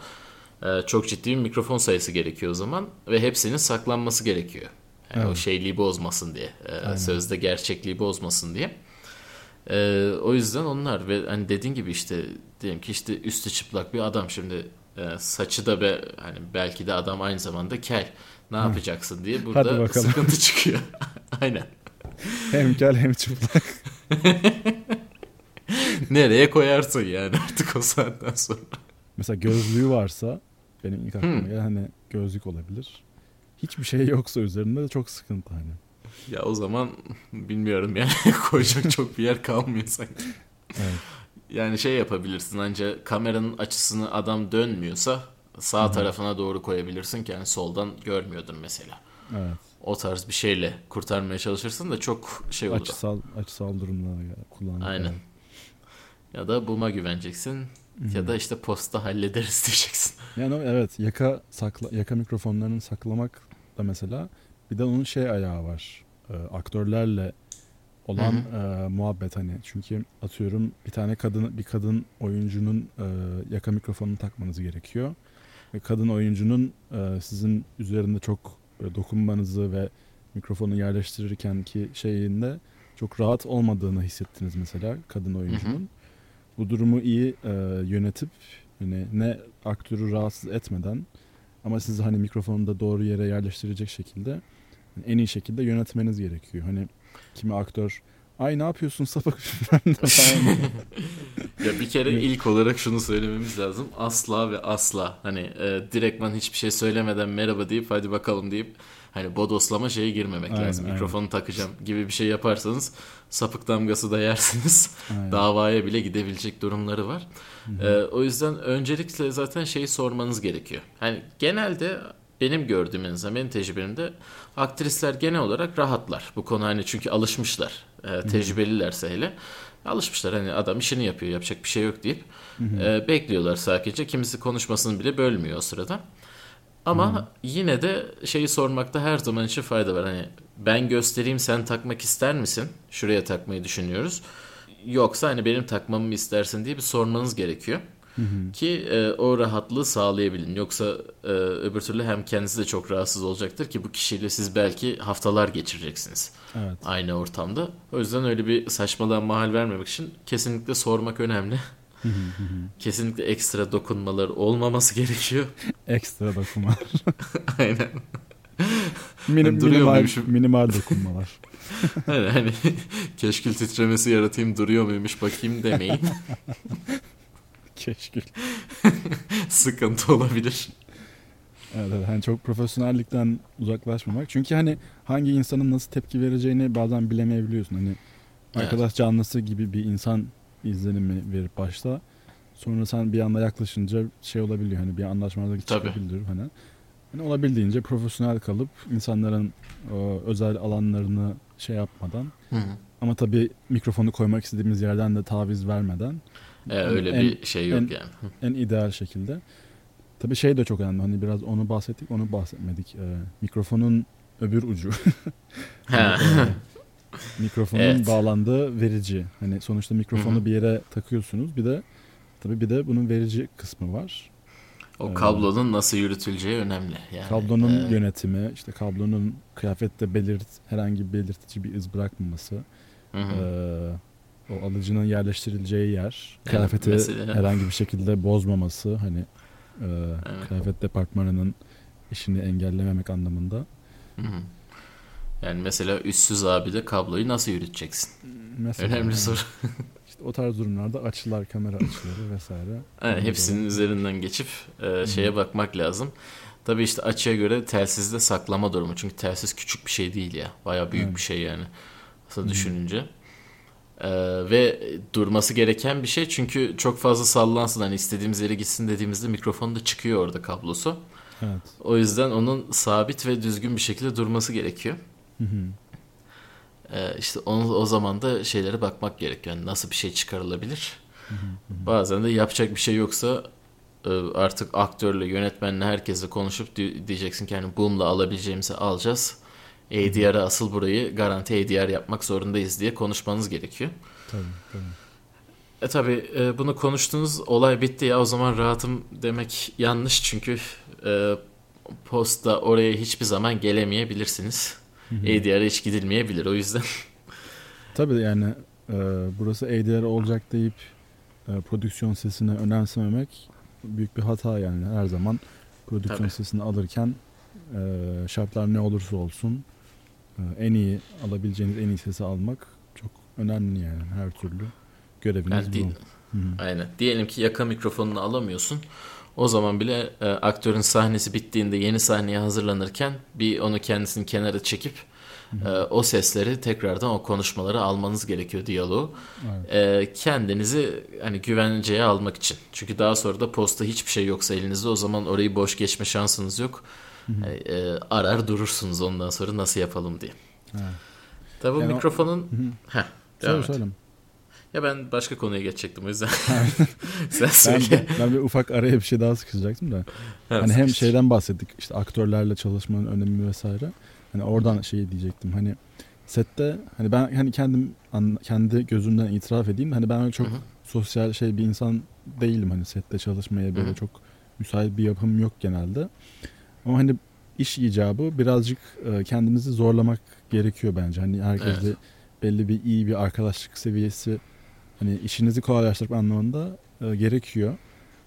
E, çok ciddi bir mikrofon sayısı gerekiyor o zaman ve hepsinin saklanması gerekiyor. Yani o Evet. şeyliği bozmasın diye. e, Aynen. sözde gerçekliği bozmasın diye. E, o yüzden onlar ve hani dediğin gibi işte diyelim ki işte üstü çıplak bir adam şimdi e, saçı da be hani belki de adam aynı zamanda kel. Ne yapacaksın diye burada sıkıntı çıkıyor. Aynen. Hem kel hem çıplak. Nereye koyarsın yani artık o saatten sonra. Mesela gözlüğü varsa benim ilk aklıma gelen hani gözlük olabilir. Hiçbir şey yoksa üzerinde de çok sıkıntı hani. Ya o zaman bilmiyorum yani koyacak çok bir yer kalmıyor sanki. Evet. Yani şey yapabilirsin ancak kameranın açısını adam dönmüyorsa sağ Hı hı. tarafına doğru koyabilirsin ki yani soldan görmüyordur mesela. Evet. O tarz bir şeyle kurtarmaya çalışırsın da çok şey olur. Açısal açısal durumda kullanmak. Aynen. Ya da buma güveneceksin ya Hı. da işte posta hallederiz diyeceksin. Yani evet yaka sakla yaka mikrofonlarını saklamak da mesela bir de onun şey ayağı var. Ee, aktörlerle olan e, muhabbet hani çünkü atıyorum bir tane kadın bir kadın oyuncunun e, yaka mikrofonunu takmanız gerekiyor ve kadın oyuncunun e, sizin üzerinde çok e, dokunmanızı ve mikrofonu yerleştirirken ki şeyinde çok rahat olmadığını hissettiniz mesela kadın oyuncunun. Hı hı. Bu durumu iyi e, yönetip yani ne aktörü rahatsız etmeden ama sizi hani mikrofonu da doğru yere yerleştirecek şekilde yani en iyi şekilde yönetmeniz gerekiyor. Hani kimi aktör ay ne yapıyorsun sapık ya bir kere ilk olarak şunu söylememiz lazım. Asla ve asla hani e, direktman hiçbir şey söylemeden merhaba deyip hadi bakalım deyip hani bodoslama şeye girmemek aynen, lazım. Aynen. Mikrofonu takacağım gibi bir şey yaparsanız sapık damgası da yersiniz. Aynen. Davaya bile gidebilecek durumları var. Ee, o yüzden öncelikle zaten şeyi sormanız gerekiyor. Hani genelde benim gördüğüm en azından benim tecrübemde aktrisler genel olarak rahatlar. Bu konu hani çünkü alışmışlar. E, tecrübelilerse hele. Alışmışlar hani adam işini yapıyor yapacak bir şey yok deyip e, bekliyorlar sadece. Kimisi konuşmasını bile bölmüyor o sırada. Ama hmm. yine de şeyi sormakta her zaman için fayda var. Hani ben göstereyim sen takmak ister misin? Şuraya takmayı düşünüyoruz. Yoksa hani benim takmamı mı istersin diye bir sormanız gerekiyor. Hı. Ki e, o rahatlığı sağlayabilin. Yoksa e, öbür türlü hem kendisi de çok rahatsız olacaktır ki bu kişiyle siz belki haftalar geçireceksiniz. Evet. Aynı ortamda. O yüzden öyle bir saçmalığa mahal vermemek için kesinlikle sormak önemli. kesinlikle ekstra dokunmalar olmaması gerekiyor. ekstra dokunmalar. Aynen. Minim, minimal, minimal dokunmalar. hani, hani keşkül titremesi yaratayım duruyor muymuş bakayım demeyin. Keşkül. Sıkıntı olabilir. Evet, evet hani çok profesyonellikten uzaklaşmamak. Çünkü hani hangi insanın nasıl tepki vereceğini bazen bilemeyebiliyorsun. Hani evet. arkadaş canlısı gibi bir insan izlenimi verip başta sonra sen bir anda yaklaşınca şey olabiliyor hani bir anlaşmazlık çıkabilir hani. hani olabildiğince profesyonel kalıp insanların o, özel alanlarını şey yapmadan hı hı. ama tabii mikrofonu koymak istediğimiz yerden de taviz vermeden ee, öyle en, bir şey yok en, yani. En ideal şekilde. Tabii şey de çok önemli. Hani biraz onu bahsettik, onu bahsetmedik. Ee, mikrofonun öbür ucu. yani, e, mikrofonun evet. bağlandığı verici. Hani sonuçta mikrofonu Hı-hı. bir yere takıyorsunuz. Bir de tabii bir de bunun verici kısmı var. O ee, kablonun nasıl yürütüleceği önemli. Yani, kablonun e... yönetimi, işte kablonun kıyafette belirt herhangi bir belirtici bir iz bırakmaması. Hı hı. Ee, o alıcının yerleştirileceği yer, kıyafeti mesela. herhangi bir şekilde bozmaması hani e, evet. kıyafet departmanının işini engellememek anlamında. Hı hı. Yani mesela üstsüz abi de kabloyu nasıl yürüteceksin? Mesela, Önemli yani. soru. İşte o tarz durumlarda açılar, kamera açıları vesaire. Yani hepsinin üzerinden geçip e, şeye bakmak lazım. Tabii işte açıya göre telsizde saklama durumu. Çünkü telsiz küçük bir şey değil ya. Baya büyük evet. bir şey yani. Aslında düşününce. Ee, ve durması gereken bir şey çünkü çok fazla sallansın hani istediğimiz yere gitsin dediğimizde mikrofon da çıkıyor orada kablosu. Evet. O yüzden onun sabit ve düzgün bir şekilde durması gerekiyor. Hı hı. Ee, işte onu, o zaman da şeylere bakmak gerekiyor. Yani nasıl bir şey çıkarılabilir? Hı hı hı. Bazen de yapacak bir şey yoksa e, artık aktörle, yönetmenle, herkesle konuşup diyeceksin ki hani boom'la alabileceğimizi alacağız ADR'a asıl burayı garanti ADR yapmak zorundayız diye konuşmanız gerekiyor. Tabii tabii. E tabi e, bunu konuştunuz olay bitti ya o zaman rahatım demek yanlış çünkü e, posta oraya hiçbir zaman gelemeyebilirsiniz. ADR'a hiç gidilmeyebilir o yüzden. Tabi yani e, burası ADR olacak deyip e, prodüksiyon sesini önemsememek büyük bir hata yani her zaman prodüksiyon Tabii. sesini alırken e, şartlar ne olursa olsun en iyi alabileceğiniz en iyi sesi almak çok önemli yani her türlü göreviniz yani, bu. Hı-hı. Aynen. Diyelim ki yaka mikrofonunu alamıyorsun. O zaman bile e, aktörün sahnesi bittiğinde yeni sahneye hazırlanırken bir onu kendisini kenara çekip e, o sesleri tekrardan o konuşmaları almanız gerekiyor diyaloğu. Evet. E, kendinizi hani güvenceye almak için. Çünkü daha sonra da posta hiçbir şey yoksa elinizde o zaman orayı boş geçme şansınız yok. E, arar durursunuz ondan sonra nasıl yapalım diye. Evet. Tabii bu yani mikrofonun... O... Heh, söyle, söyle. Ya ben başka konuya geçecektim o yüzden. Sen söyle. Ben, ben bir ufak araya bir şey daha sıkışacaktım da. Evet, hani hem şeyden bahsettik işte aktörlerle çalışmanın önemi vesaire. Hani oradan şey diyecektim. Hani sette hani ben hani kendim kendi gözümden itiraf edeyim hani ben çok hı hı. sosyal şey bir insan değilim hani sette çalışmaya böyle hı hı. çok müsait bir yapım yok genelde. Ama hani iş icabı birazcık e, kendimizi zorlamak gerekiyor bence. Hani herkesle evet. belli bir iyi bir arkadaşlık seviyesi hani işinizi kolaylaştırmak anlamında e, gerekiyor.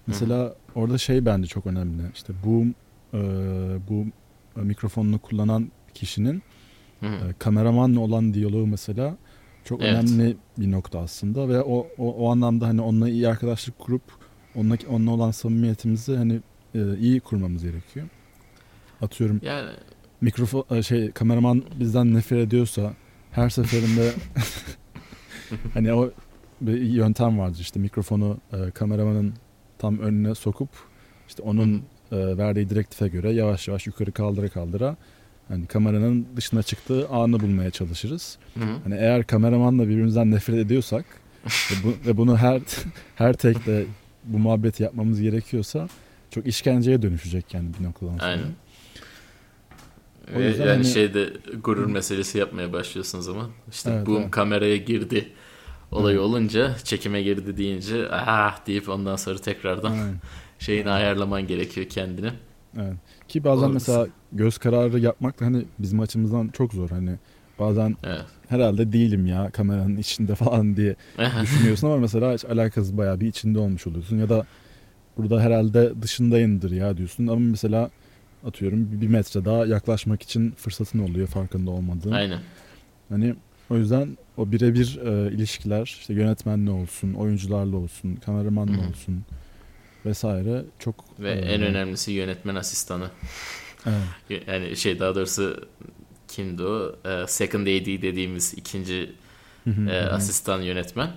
Mesela Hı-hı. orada şey bence çok önemli. İşte bu e, bu mikrofonunu kullanan kişinin e, kameramanla olan diyaloğu mesela çok evet. önemli bir nokta aslında ve o, o o anlamda hani onunla iyi arkadaşlık kurup onunla onunla olan samimiyetimizi hani e, iyi kurmamız gerekiyor. Atıyorum. Yani mikrofon e, şey kameraman bizden nefret ediyorsa her seferinde hani o bir yöntem vardır işte mikrofonu e, kameramanın tam önüne sokup işte onun e, verdiği direktife göre yavaş yavaş yukarı kaldıra kaldıra hani kameranın dışına çıktığı anı bulmaya çalışırız. Hı hı. Hani eğer kameramanla birbirimizden nefret ediyorsak ve, bu, ve bunu her her tekte bu muhabbeti yapmamız gerekiyorsa çok işkenceye dönüşecek yani bir noktadan sonra. Aynen. O yüzden yani hani... şeyde gurur meselesi yapmaya başlıyorsun zaman. İşte evet, boom evet. kameraya girdi olayı evet. olunca çekime girdi deyince ah deyip ondan sonra tekrardan Aynen. şeyini ayarlaman gerekiyor kendini. Evet. Ki bazen Olursa. mesela göz kararı yapmak da hani bizim açımızdan çok zor. Hani bazen evet. herhalde değilim ya kameranın içinde falan diye düşünüyorsun ama mesela hiç alakası bayağı bir içinde olmuş oluyorsun ya da burada herhalde dışındayındır ya diyorsun ama mesela atıyorum bir metre daha yaklaşmak için fırsatın oluyor farkında olmadığın. Aynen. Hani o yüzden o birebir e, ilişkiler işte yönetmenle olsun, oyuncularla olsun, kameramanla Hı-hı. olsun vesaire çok ve e, en önemlisi yönetmen asistanı. Evet. Yani şey daha doğrusu kimdi o? E, second AD dediğimiz ikinci e, asistan yönetmen.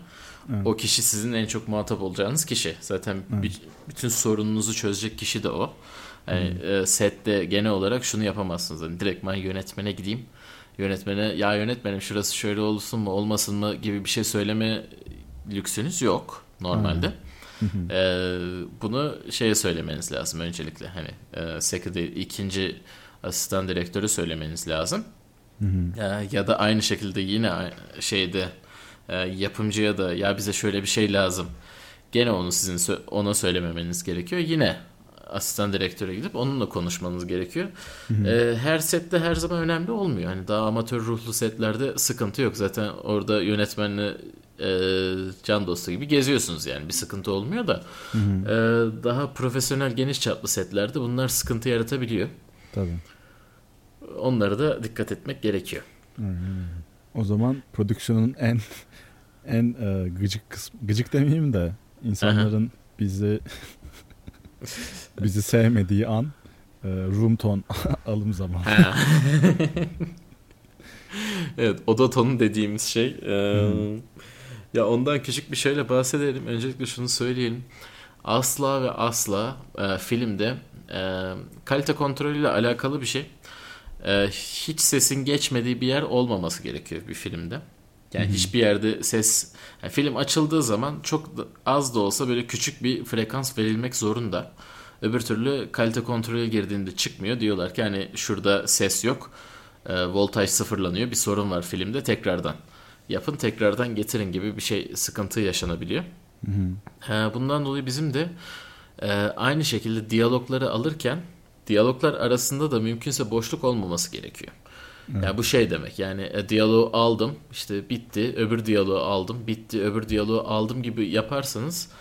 Evet. O kişi sizin en çok muhatap olacağınız kişi. Zaten evet. bütün sorununuzu çözecek kişi de o. Yani hmm. sette genel olarak şunu yapamazsınız. Yani direktman yönetmene gideyim. Yönetmene ya yönetmenim şurası şöyle olsun mu olmasın mı gibi bir şey söyleme lüksünüz yok normalde. Hmm. ee, bunu şeye söylemeniz lazım öncelikle. Hani e, secretary, ikinci asistan direktörü söylemeniz lazım. Hı ee, ya da aynı şekilde yine şeyde e, yapımcıya da ya bize şöyle bir şey lazım. Gene onu sizin ona söylememeniz gerekiyor. Yine asistan direktöre gidip onunla konuşmanız gerekiyor. E, her sette her zaman önemli olmuyor. Hani daha amatör ruhlu setlerde sıkıntı yok. Zaten orada yönetmenle e, can dostu gibi geziyorsunuz yani bir sıkıntı olmuyor da. Hı hı. E, daha profesyonel geniş çaplı setlerde bunlar sıkıntı yaratabiliyor. Tabii. Onlara da dikkat etmek gerekiyor. Hı hı. O zaman prodüksiyonun en en e, gıcık kısmı, gıcık demeyeyim de insanların Aha. bizi bizi sevmediği an e, room tone alım zamanı. evet oda tonu dediğimiz şey. E, hmm. Ya ondan küçük bir şeyle bahsedelim. Öncelikle şunu söyleyelim. Asla ve asla e, filmde e, kalite kontrolüyle alakalı bir şey. E, hiç sesin geçmediği bir yer olmaması gerekiyor bir filmde. Yani Hı-hı. hiçbir yerde ses yani film açıldığı zaman çok az da olsa böyle küçük bir frekans verilmek zorunda. Öbür türlü kalite kontrolü girdiğinde çıkmıyor. Diyorlar ki hani şurada ses yok. E, voltaj sıfırlanıyor. Bir sorun var filmde. Tekrardan yapın, tekrardan getirin gibi bir şey sıkıntı yaşanabiliyor. E, bundan dolayı bizim de e, aynı şekilde diyalogları alırken diyaloglar arasında da mümkünse boşluk olmaması gerekiyor. Evet. Yani bu şey demek yani e, diyaloğu aldım işte bitti öbür diyaloğu aldım bitti öbür diyaloğu aldım gibi yaparsanız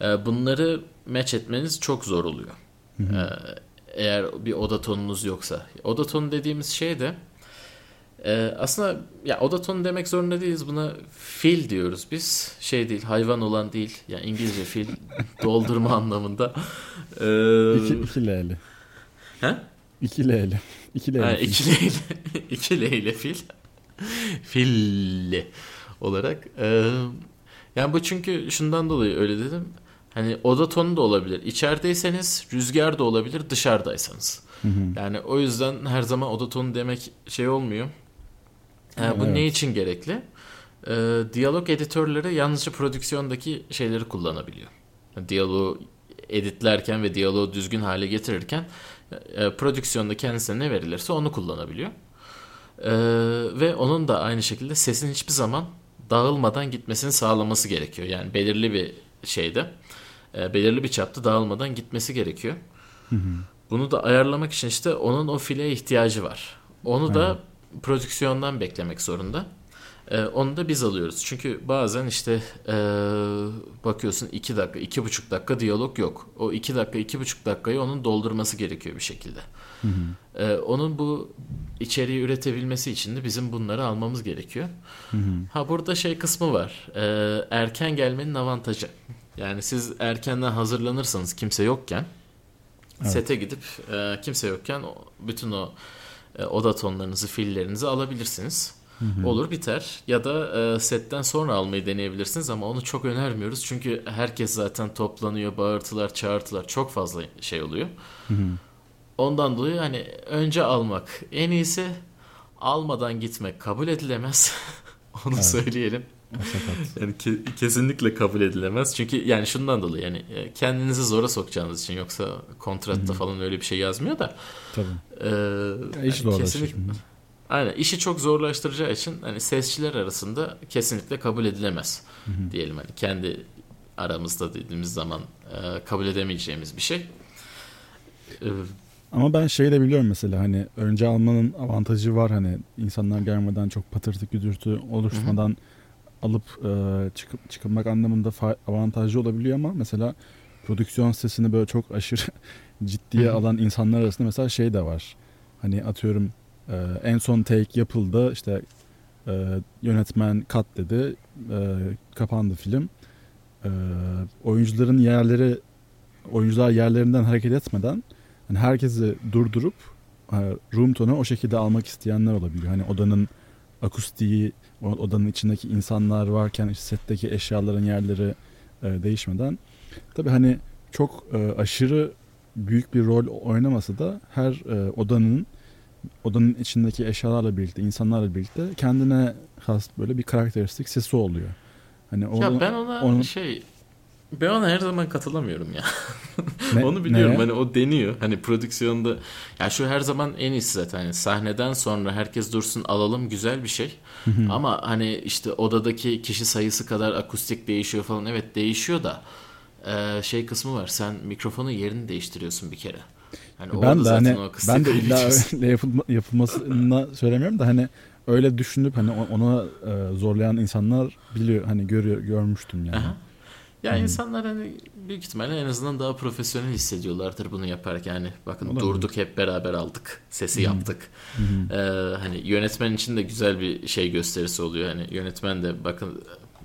e, bunları match etmeniz çok zor oluyor. Hı hı. E, eğer bir oda tonunuz yoksa. Oda tonu dediğimiz şey de e, aslında ya oda tonu demek zorunda değiliz. Buna fil diyoruz biz. Şey değil hayvan olan değil. Yani İngilizce fil doldurma anlamında. E, iki, iki L'li. He? İki L'li. İki L'li. Ha, iki L'li. iki L'li fil. Filli olarak. E, yani bu çünkü şundan dolayı öyle dedim. Hani oda tonu da olabilir. İçerideyseniz rüzgar da olabilir dışarıdaysanız. Hı hı. Yani o yüzden her zaman oda tonu demek şey olmuyor. Yani bu evet. ne için gerekli? Ee, diyalog editörleri yalnızca prodüksiyondaki şeyleri kullanabiliyor. Yani diyaloğu editlerken ve diyaloğu düzgün hale getirirken e, prodüksiyonda kendisine ne verilirse onu kullanabiliyor. Ee, ve onun da aynı şekilde sesin hiçbir zaman dağılmadan gitmesini sağlaması gerekiyor. Yani belirli bir şeyde, e, belirli bir çapta dağılmadan gitmesi gerekiyor. Hı hı. Bunu da ayarlamak için işte onun o fileye ihtiyacı var. Onu da prodüksiyondan beklemek zorunda. Ee, onu da biz alıyoruz. Çünkü bazen işte ee, bakıyorsun 2 dakika, 2,5 dakika diyalog yok. O 2 dakika, 2,5 dakikayı onun doldurması gerekiyor bir şekilde. Hı hı. Ee, onun bu içeriği üretebilmesi için de bizim bunları almamız gerekiyor. Hı hı. Ha burada şey kısmı var. Ee, erken gelmenin avantajı. Yani siz erkenden hazırlanırsanız kimse yokken Evet. sete gidip e, kimse yokken bütün o e, oda tonlarınızı, fillerinizi alabilirsiniz. Hı hı. Olur biter ya da e, setten sonra almayı deneyebilirsiniz ama onu çok önermiyoruz. Çünkü herkes zaten toplanıyor, bağırtılar, çağırtılar çok fazla şey oluyor. Hı hı. Ondan dolayı hani önce almak en iyisi almadan gitmek kabul edilemez. Onu Evet. söyleyelim. Sakat. Yani ke- kesinlikle kabul edilemez. Çünkü yani şundan dolayı yani e, kendinizi zora sokacağınız için yoksa kontratta falan öyle bir şey yazmıyor da. Tabii. e, Ya iş hani zorlaşır. Aynen işi çok zorlaştıracağı için hani sesçiler arasında kesinlikle kabul edilemez Hı hı. diyelim hani kendi aramızda dediğimiz zaman e, kabul edemeyeceğimiz bir şey. E, Ama ben şey de biliyorum mesela hani önce almanın avantajı var hani insanlar gelmeden çok patırtı güdürtü oluşmadan alıp e, çıkıp çıkılmak anlamında avantajlı olabiliyor ama mesela prodüksiyon sitesini böyle çok aşırı ciddiye Hı hı. alan insanlar arasında mesela şey de var. Hani atıyorum e, en son take yapıldı işte e, yönetmen cut dedi e, kapandı film. E, oyuncuların yerleri oyuncular yerlerinden hareket etmeden hani herkesi durdurup e, room tone'u o şekilde almak isteyenler olabiliyor. Hani odanın akustiği, odanın içindeki insanlar varken işte setteki eşyaların yerleri e, değişmeden. Tabii hani çok e, aşırı büyük bir rol oynamasa da her e, odanın odanın içindeki eşyalarla birlikte, insanlarla birlikte kendine has böyle bir karakteristik sesi oluyor. Hani o ya ben ona onun- şey ben ona her zaman katılamıyorum ya. Ne- Onu biliyorum neye? hani o deniyor. Hani prodüksiyonda ya şu her zaman en iyisi zaten. Hani sahneden sonra herkes dursun alalım güzel bir şey. Ama hani işte odadaki kişi sayısı kadar akustik değişiyor falan. Evet değişiyor da şey kısmı var. Sen mikrofonun yerini değiştiriyorsun bir kere. Hani ben de hani ben de illa öyle yapılma, söylemiyorum da hani öyle düşünüp hani ona e, zorlayan insanlar biliyor hani görüyor görmüştüm yani. Aha. Ya Hmm. insanlar hani büyük ihtimalle en azından daha profesyonel hissediyorlardır bunu yaparken. Hani bakın Olabilir. durduk hep beraber aldık. Sesi yaptık. Hı hı. Ee, hani yönetmen için de güzel bir şey gösterisi oluyor. Hani yönetmen de bakın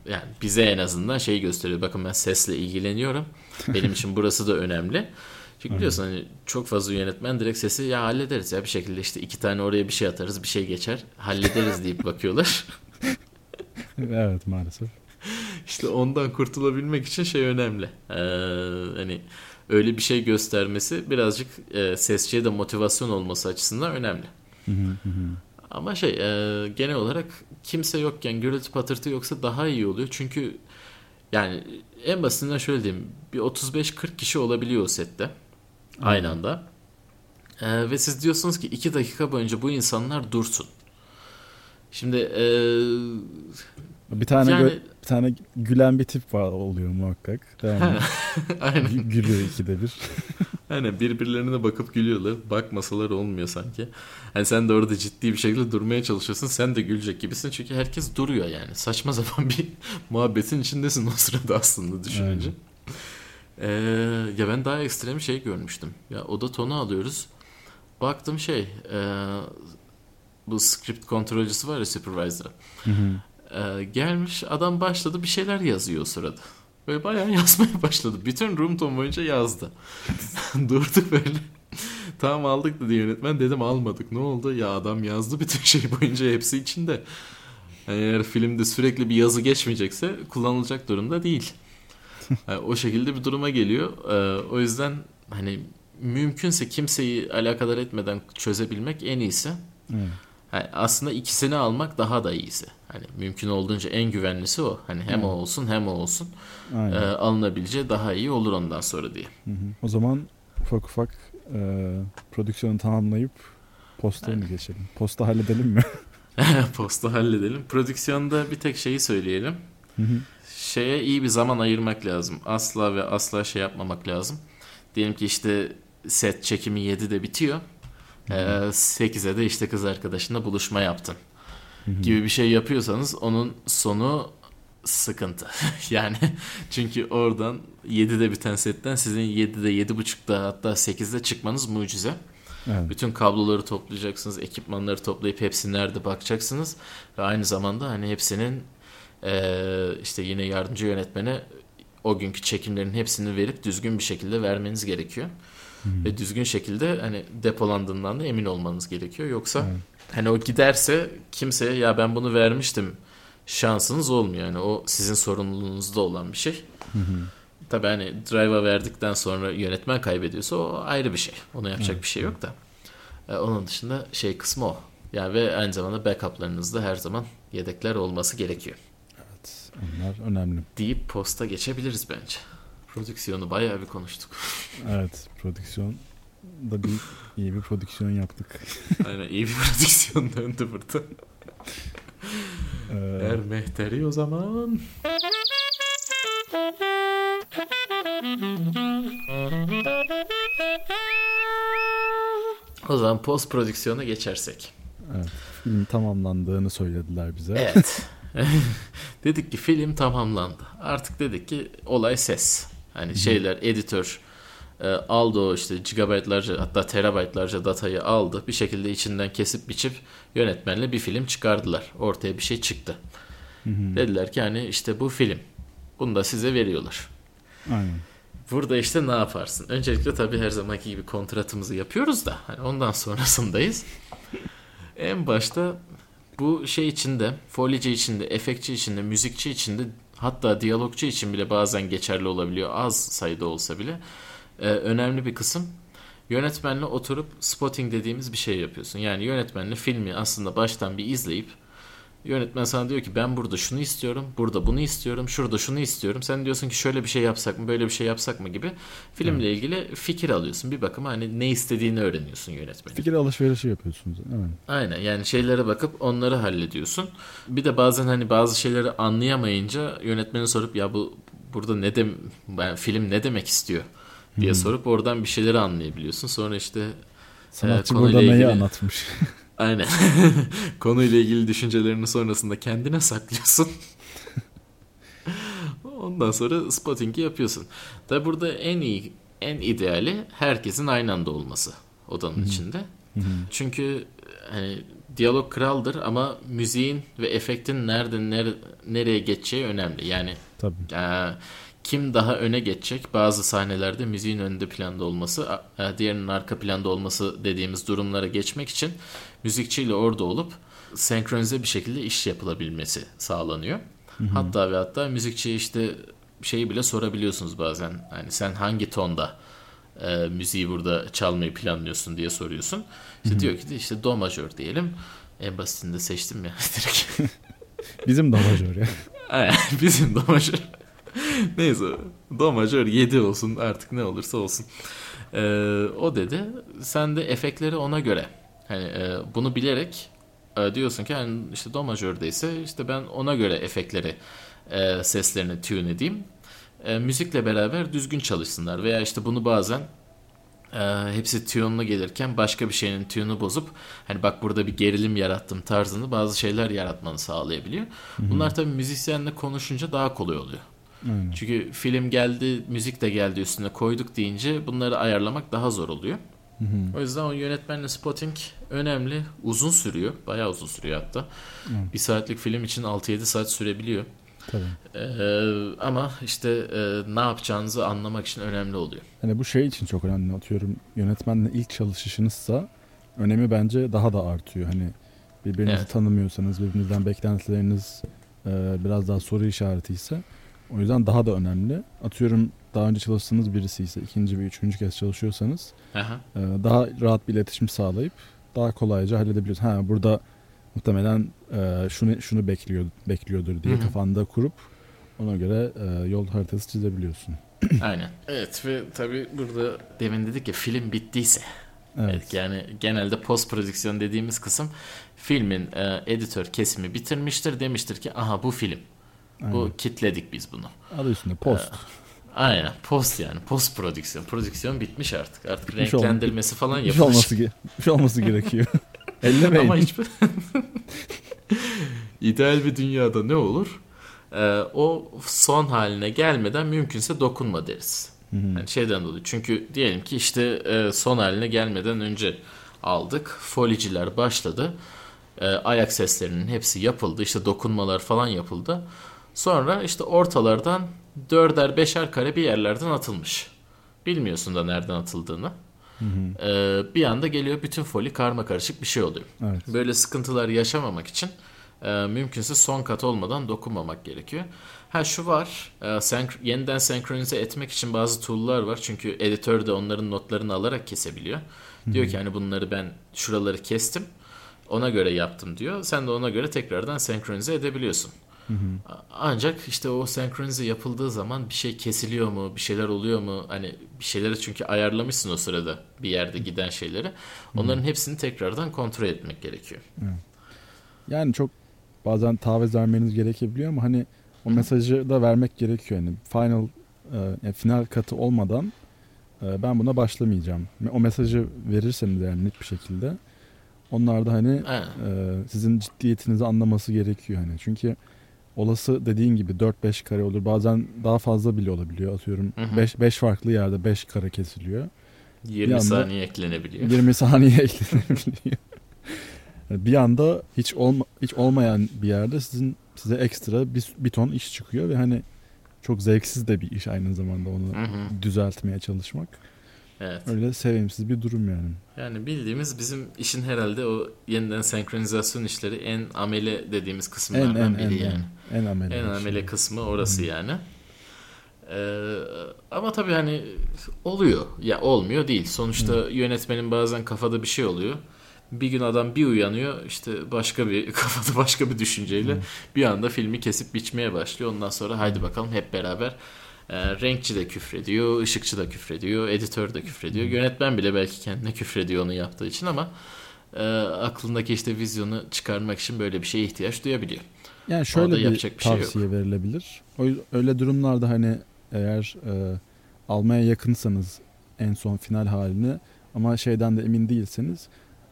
yani bize en azından şey gösteriyor. Bakın ben sesle ilgileniyorum. Benim için burası da önemli. Çünkü biliyorsun hani çok fazla yönetmen direkt sesi ya hallederiz ya bir şekilde işte iki tane oraya bir şey atarız bir şey geçer hallederiz deyip bakıyorlar. evet maalesef. İşte ondan kurtulabilmek için şey önemli. Ee, hani öyle bir şey göstermesi birazcık e, sesçiye de motivasyon olması açısından önemli. Ama şey e, genel olarak kimse yokken gürültü patırtı yoksa daha iyi oluyor. Çünkü yani en basitinden şöyle diyeyim. Bir 35-40 kişi olabiliyor o sette. Aynı anda. E, ve siz diyorsunuz ki 2 dakika boyunca bu insanlar dursun. Şimdi e, Bir tane Yani- bir tane gülen bir tip var oluyor muhakkak. Devamlı. aynen. Gü- Gülüyor ikide bir. Aynen birbirlerine bakıp gülüyorlar. Bakmasalar olmuyor sanki. Hani sen de orada ciddi bir şekilde durmaya çalışıyorsun. Sen de gülecek gibisin. Çünkü herkes duruyor yani. Saçma sapan bir muhabbetin içindesin o sırada aslında düşününce. Ee, ya ben daha ekstrem şey görmüştüm. Ya oda tonu alıyoruz. Baktım şey e, bu script kontrolcüsü var ya supervisor. Hı hı. Ee, gelmiş adam başladı bir şeyler yazıyor o sırada. Böyle bayağı yazmaya başladı. Bütün room tone boyunca yazdı. Durduk böyle. tamam aldık dedi yönetmen. Dedim almadık. Ne oldu? Ya adam yazdı bütün şey boyunca hepsi içinde. Yani eğer filmde sürekli bir yazı geçmeyecekse kullanılacak durumda değil. Yani o şekilde bir duruma geliyor. Ee, o yüzden hani mümkünse kimseyi alakadar etmeden çözebilmek en iyisi. Evet. Yani aslında ikisini almak daha da iyisi. Hani mümkün olduğunca en güvenlisi o. Hani hem o Evet. olsun hem o olsun. Aynen. Ee, alınabileceği daha iyi olur ondan sonra diye. Hı hı. O zaman ufak ufak e, prodüksiyonu tamamlayıp Postaya mı geçelim? Posta halledelim mi? Posta halledelim. Prodüksiyonda bir tek şeyi söyleyelim. Şeye iyi bir zaman ayırmak lazım. Asla ve asla şey yapmamak lazım. Diyelim ki işte set çekimi 7'de bitiyor. Ee, 8'e de işte kız arkadaşınla buluşma yaptın. gibi bir şey yapıyorsanız onun sonu sıkıntı. yani çünkü oradan 7'de biten setten sizin 7'de 7.30'da hatta 8'de çıkmanız mucize. Evet. Bütün kabloları toplayacaksınız, ekipmanları toplayıp hepsi nerede bakacaksınız ve aynı zamanda hani hepsinin eee, işte yine yardımcı yönetmene o günkü çekimlerin hepsini verip düzgün bir şekilde vermeniz gerekiyor. Ve düzgün şekilde hani depolandığından da emin olmanız gerekiyor. Yoksa Evet. hani o giderse kimseye ya ben bunu vermiştim şansınız olmuyor. Yani o sizin sorumluluğunuzda olan bir şey. Tabii hani drive'a verdikten sonra yönetmen kaybediyorsa o ayrı bir şey. Ona yapacak bir şey yok da. Ee, onun dışında şey kısmı o. Yani ve aynı zamanda backup'larınızda her zaman yedekler olması gerekiyor. Onlar önemli. Deyip posta geçebiliriz bence. Prodüksiyonu bayağı bir konuştuk. Evet, prodüksiyon da bir iyi bir prodüksiyon yaptık. Aynen iyi bir prodüksiyon döndü burada. Ee, Er mehteri o zaman. O zaman post prodüksiyona geçersek. evet, film tamamlandığını söylediler bize. Evet. dedik ki film tamamlandı. Artık dedik ki olay ses. Hani şeyler editör e, aldı o işte gigabaytlarca hatta terabaytlarca datayı aldı. Bir şekilde içinden kesip biçip yönetmenle bir film çıkardılar. Ortaya bir şey çıktı. Dediler ki hani işte bu film. Bunu da size veriyorlar. Aynen. Burada işte ne yaparsın? Öncelikle tabii her zamanki gibi kontratımızı yapıyoruz da hani ondan sonrasındayız. en başta bu şey içinde, folyeci içinde, efektçi içinde, müzikçi içinde hatta diyalogçu için bile bazen geçerli olabiliyor. Az sayıda olsa bile. Ee, önemli bir kısım yönetmenle oturup spotting dediğimiz bir şey yapıyorsun. Yani yönetmenle filmi aslında baştan bir izleyip Yönetmen sana diyor ki ben burada şunu istiyorum, burada bunu istiyorum, şurada şunu istiyorum. Sen diyorsun ki şöyle bir şey yapsak mı, böyle bir şey yapsak mı gibi filmle ilgili fikir alıyorsun. Bir bakıma hani ne istediğini öğreniyorsun yönetmenin. Fikir alışverişi yapıyorsunuz. Evet. Aynen yani şeylere bakıp onları hallediyorsun. Bir de bazen hani bazı şeyleri anlayamayınca yönetmeni sorup ya bu burada ne dem ben film ne demek istiyor diye sorup oradan bir şeyleri anlayabiliyorsun. Sonra işte Sanatçı konuyla burada neyi ilgili- anlatmış? Aynen. Konuyla ilgili düşüncelerini sonrasında kendine saklıyorsun. Ondan sonra spotting'i yapıyorsun. Tabi burada en iyi, en ideali herkesin aynı anda olması odanın içinde. Çünkü hani diyalog kraldır ama müziğin ve efektin nerede nere- nereye geçeceği önemli. Yani Tabii. ee, kim daha öne geçecek? Bazı sahnelerde müziğin önde planda olması, e, diğerinin arka planda olması dediğimiz durumlara geçmek için müzikçiyle orada olup senkronize bir şekilde iş yapılabilmesi sağlanıyor. Hatta ve hatta müzikçiye işte şeyi bile sorabiliyorsunuz bazen. Yani sen hangi tonda e, müziği burada çalmayı planlıyorsun diye soruyorsun. İşte diyor ki de işte do majör diyelim. En basitini de seçtim ya direkt. Bizim davajör ya. Aynen, Bizim do majör. Neyse do majör 7 olsun artık ne olursa olsun. Ee, o dedi. Sen de efektleri ona göre. Hani e, bunu bilerek e, diyorsun ki hani işte do majördeyse işte ben ona göre efektleri e, seslerini tune edeyim. E, müzikle beraber düzgün çalışsınlar veya işte bunu bazen e, hepsi tune'lu gelirken başka bir şeyin tune'u bozup hani bak burada bir gerilim yarattım tarzını bazı şeyler yaratmanı sağlayabiliyor. Bunlar tabii müzisyenle konuşunca daha kolay oluyor. Aynen. Çünkü film geldi, müzik de geldi üstüne koyduk deyince bunları ayarlamak daha zor oluyor. O yüzden o yönetmenle spotting önemli. Uzun sürüyor. Bayağı uzun sürüyor hatta. Bir saatlik film için 6-7 saat sürebiliyor. Tabii. Ee, ama işte e, ne yapacağınızı anlamak için önemli oluyor. Hani bu şey için çok önemli atıyorum. Yönetmenle ilk çalışışınızsa önemi bence daha da artıyor. Hani birbirinizi Evet. tanımıyorsanız, birbirinizden beklentileriniz e, biraz daha soru işareti ise o yüzden daha da önemli. Atıyorum daha önce çalıştığınız birisi ise ikinci ve üçüncü kez çalışıyorsanız Aha. e, daha rahat bir iletişim sağlayıp daha kolayca halledebiliyorsun. Ha burada muhtemelen e, şunu şunu bekliyor bekliyordur diye Hı hı. kafanda kurup ona göre e, yol haritası çizebiliyorsun. Aynen. Evet ve tabii burada demin dedik ya film bittiyse Evet. Yani genelde post prodüksiyon dediğimiz kısım filmin e, editör kesimi bitirmiştir demiştir ki aha bu film. Bu Aynen. kitledik biz bunu. Adı üstünde post. Aynen post yani post prodüksiyon. Prodüksiyon bitmiş artık. Artık Bitmiş olma- renklendirmesi falan Bir şey yapılmış. olması, ge- şey olması gerekiyor. Ellemeyin. Ama hiçbir ideal bir dünyada ne olur? Ee, o son haline gelmeden mümkünse dokunma deriz. Yani şeyden dolayı. Çünkü diyelim ki işte e, son haline gelmeden önce aldık. Foliciler başladı. E, ayak seslerinin hepsi yapıldı. İşte dokunmalar falan yapıldı. Sonra işte ortalardan dörder beşer kare bir yerlerden atılmış. Bilmiyorsun da nereden atıldığını. Hı hı. E, bir anda geliyor bütün foli karma karışık bir şey oluyor. Evet. Böyle sıkıntılar yaşamamak için e, mümkünse son kat olmadan dokunmamak gerekiyor. Ha şu var, e, senk- yeniden senkronize etmek için bazı tool'lar var. Çünkü editör de onların notlarını alarak kesebiliyor. Diyor ki hani bunları ben şuraları kestim, ona göre yaptım diyor. Sen de ona göre tekrardan senkronize edebiliyorsun. Hı hı. Ancak işte o senkronize yapıldığı zaman bir şey kesiliyor mu, bir şeyler oluyor mu? Hani bir şeyleri çünkü ayarlamışsın o sırada bir yerde giden şeyleri. Onların hepsini tekrardan kontrol etmek gerekiyor. Yani çok bazen taviz vermeniz gerekebiliyor ama hani o mesajı da vermek gerekiyor. Yani final e, yani final katı olmadan e, ben buna başlamayacağım. O mesajı verirseniz yani net bir şekilde onlar da hani e, sizin ciddiyetinizi anlaması gerekiyor hani. Çünkü olası dediğin gibi 4-5 kare olur. Bazen daha fazla bile olabiliyor. Atıyorum Hı hı. 5 5 farklı yerde 5 kare kesiliyor. 20 anda- saniye eklenebiliyor. 20 saniye eklenebiliyor. Bir anda hiç olma, hiç olmayan bir yerde sizin size ekstra bir, bir ton iş çıkıyor ve hani çok zevksiz de bir iş aynı zamanda onu Hı hı. düzeltmeye çalışmak. Evet. Öyle sevimsiz bir durum yani. Yani bildiğimiz bizim işin herhalde o yeniden senkronizasyon işleri en amele dediğimiz En kısımlardan en biri en yani. en, en amele. En amele şey. kısmı orası yani. Ee, ama tabii hani oluyor. Ya olmuyor değil. Sonuçta yönetmenin bazen kafada bir şey oluyor. Bir gün adam bir uyanıyor işte başka bir kafada başka bir düşünceyle bir anda filmi kesip biçmeye başlıyor. Ondan sonra haydi bakalım hep beraber e, renkçi de küfrediyor, ışıkçı da küfrediyor, editör de küfrediyor. Yönetmen bile belki kendine küfrediyor onu yaptığı için ama e, aklındaki işte vizyonu çıkarmak için böyle bir şeye ihtiyaç duyabiliyor. Yani şöyle bir bir şey yok. tavsiye verilebilir. O, öyle durumlarda hani eğer e, almaya yakınsanız en son final halini ama şeyden de emin değilseniz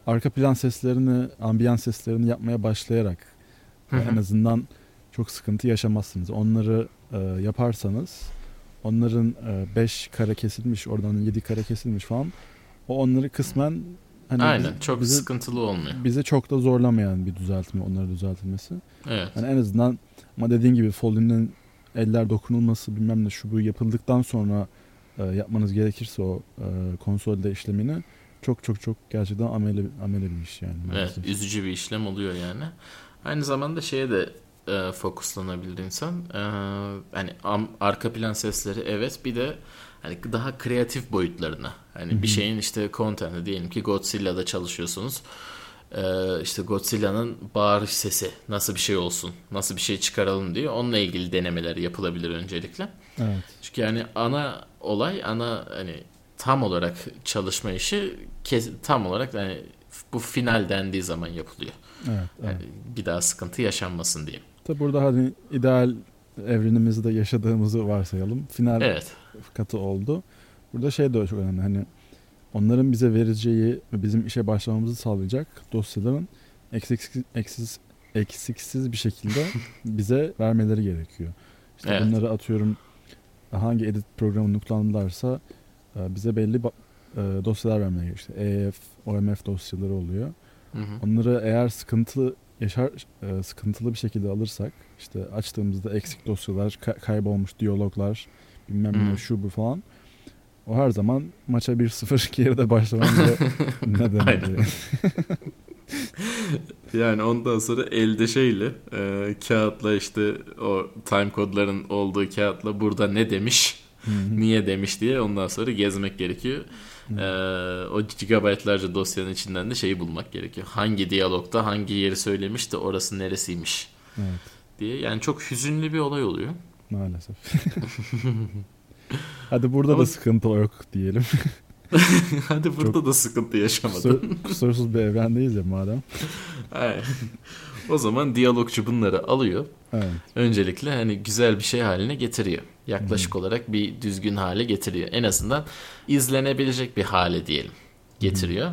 arka plan seslerini, ambiyans seslerini yapmaya başlayarak en azından çok sıkıntı yaşamazsınız. Onları e, yaparsanız onların 5 kare kesilmiş, oradan 7 kare kesilmiş falan. O onları kısmen hani Aynen biz- çok bizi, sıkıntılı olmuyor. bize çok da zorlamayan bir düzeltme, onları düzeltilmesi. Evet. Hani en azından ama dediğin gibi Foley'nin eller dokunulması bilmem ne şu bu yapıldıktan sonra e, yapmanız gerekirse o e, konsolde işlemini çok çok çok gerçekten amele amele bir iş yani. Evet, maalesef. üzücü bir işlem oluyor yani. Aynı zamanda şeye de e, fokuslanabilir insan. E, hani am- arka plan sesleri evet bir de hani daha kreatif boyutlarına. Hani bir şeyin işte content'i diyelim ki Godzilla'da çalışıyorsunuz. E, işte Godzilla'nın bağırış sesi nasıl bir şey olsun, nasıl bir şey çıkaralım diye onunla ilgili denemeler yapılabilir öncelikle. Evet. Çünkü yani ana olay, ana hani tam olarak çalışma işi tam olarak yani bu final dendiği zaman yapılıyor. Evet. evet. Yani bir daha sıkıntı yaşanmasın diye. Tabi burada hani ideal evrenimizde yaşadığımızı varsayalım. Final Evet. Katı oldu. Burada şey de çok önemli. Hani onların bize vereceği ve bizim işe başlamamızı sağlayacak dosyaların eksiksiz, eksiksiz, eksiksiz bir şekilde bize vermeleri gerekiyor. İşte Evet. bunları atıyorum hangi edit programı nuklandılarsa e, bize belli e, dosyalar vermeye gerekiyor. İşte EF, OMF dosyaları oluyor. Hı hı. Onları eğer sıkıntı yaşar e, sıkıntılı bir şekilde alırsak işte açtığımızda eksik dosyalar, ka- kaybolmuş diyaloglar, bilmem ne şu bu falan. O her zaman maça 1-0 geride neden Aynen. oluyor. Yani ondan sonra elde şeyle e, kağıtla işte o time kodların olduğu kağıtla burada ne demiş, niye demiş diye ondan sonra gezmek gerekiyor. E, o gigabaytlarca dosyanın içinden de şeyi bulmak gerekiyor. Hangi diyalogda hangi yeri söylemiş de orası neresiymiş Evet, diye. Yani çok hüzünlü bir olay oluyor. Maalesef. Hadi burada Ama- da sıkıntı yok diyelim. Hadi burada da sıkıntı yaşamadın. Kusur, kusursuz bir evrendeyiz ya madem. Aynen. o zaman diyalogçu bunları alıyor. Evet. Öncelikle hani güzel bir şey haline getiriyor. Yaklaşık olarak bir düzgün hale getiriyor. En azından izlenebilecek bir hale diyelim getiriyor.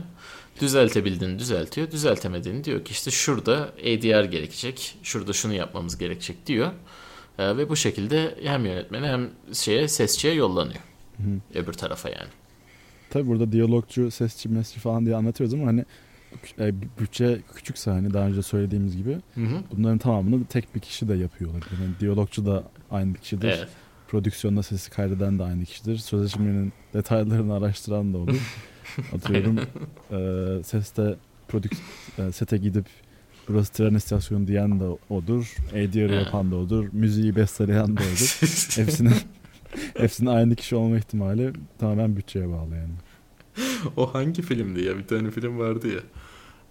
Düzeltebildiğini düzeltiyor. Düzeltemediğini diyor ki işte şurada ADR gerekecek. Şurada şunu yapmamız gerekecek diyor. Ee, ve bu şekilde hem yönetmene hem şeye sesçiye yollanıyor. Öbür tarafa yani. Tabi burada diyalogcu, sesçi, mesçi falan diye anlatıyoruz ama hani e, bütçe küçükse hani daha önce söylediğimiz gibi Hı hı. bunların tamamını tek bir kişi de yapıyor olabilir. Yani diyalogcu da aynı kişidir. Evet. Prodüksiyonda sesi kaydeden de aynı kişidir. Sözleşmenin detaylarını araştıran da olur. Atıyorum e, seste prodük e, sete gidip burası tren istasyonu diyen de odur. ADR yapan da odur. Müziği besteleyen de odur. Hepsinin hepsinin aynı kişi olma ihtimali tamamen bütçeye bağlı yani. o hangi filmdi ya? Bir tane film vardı ya.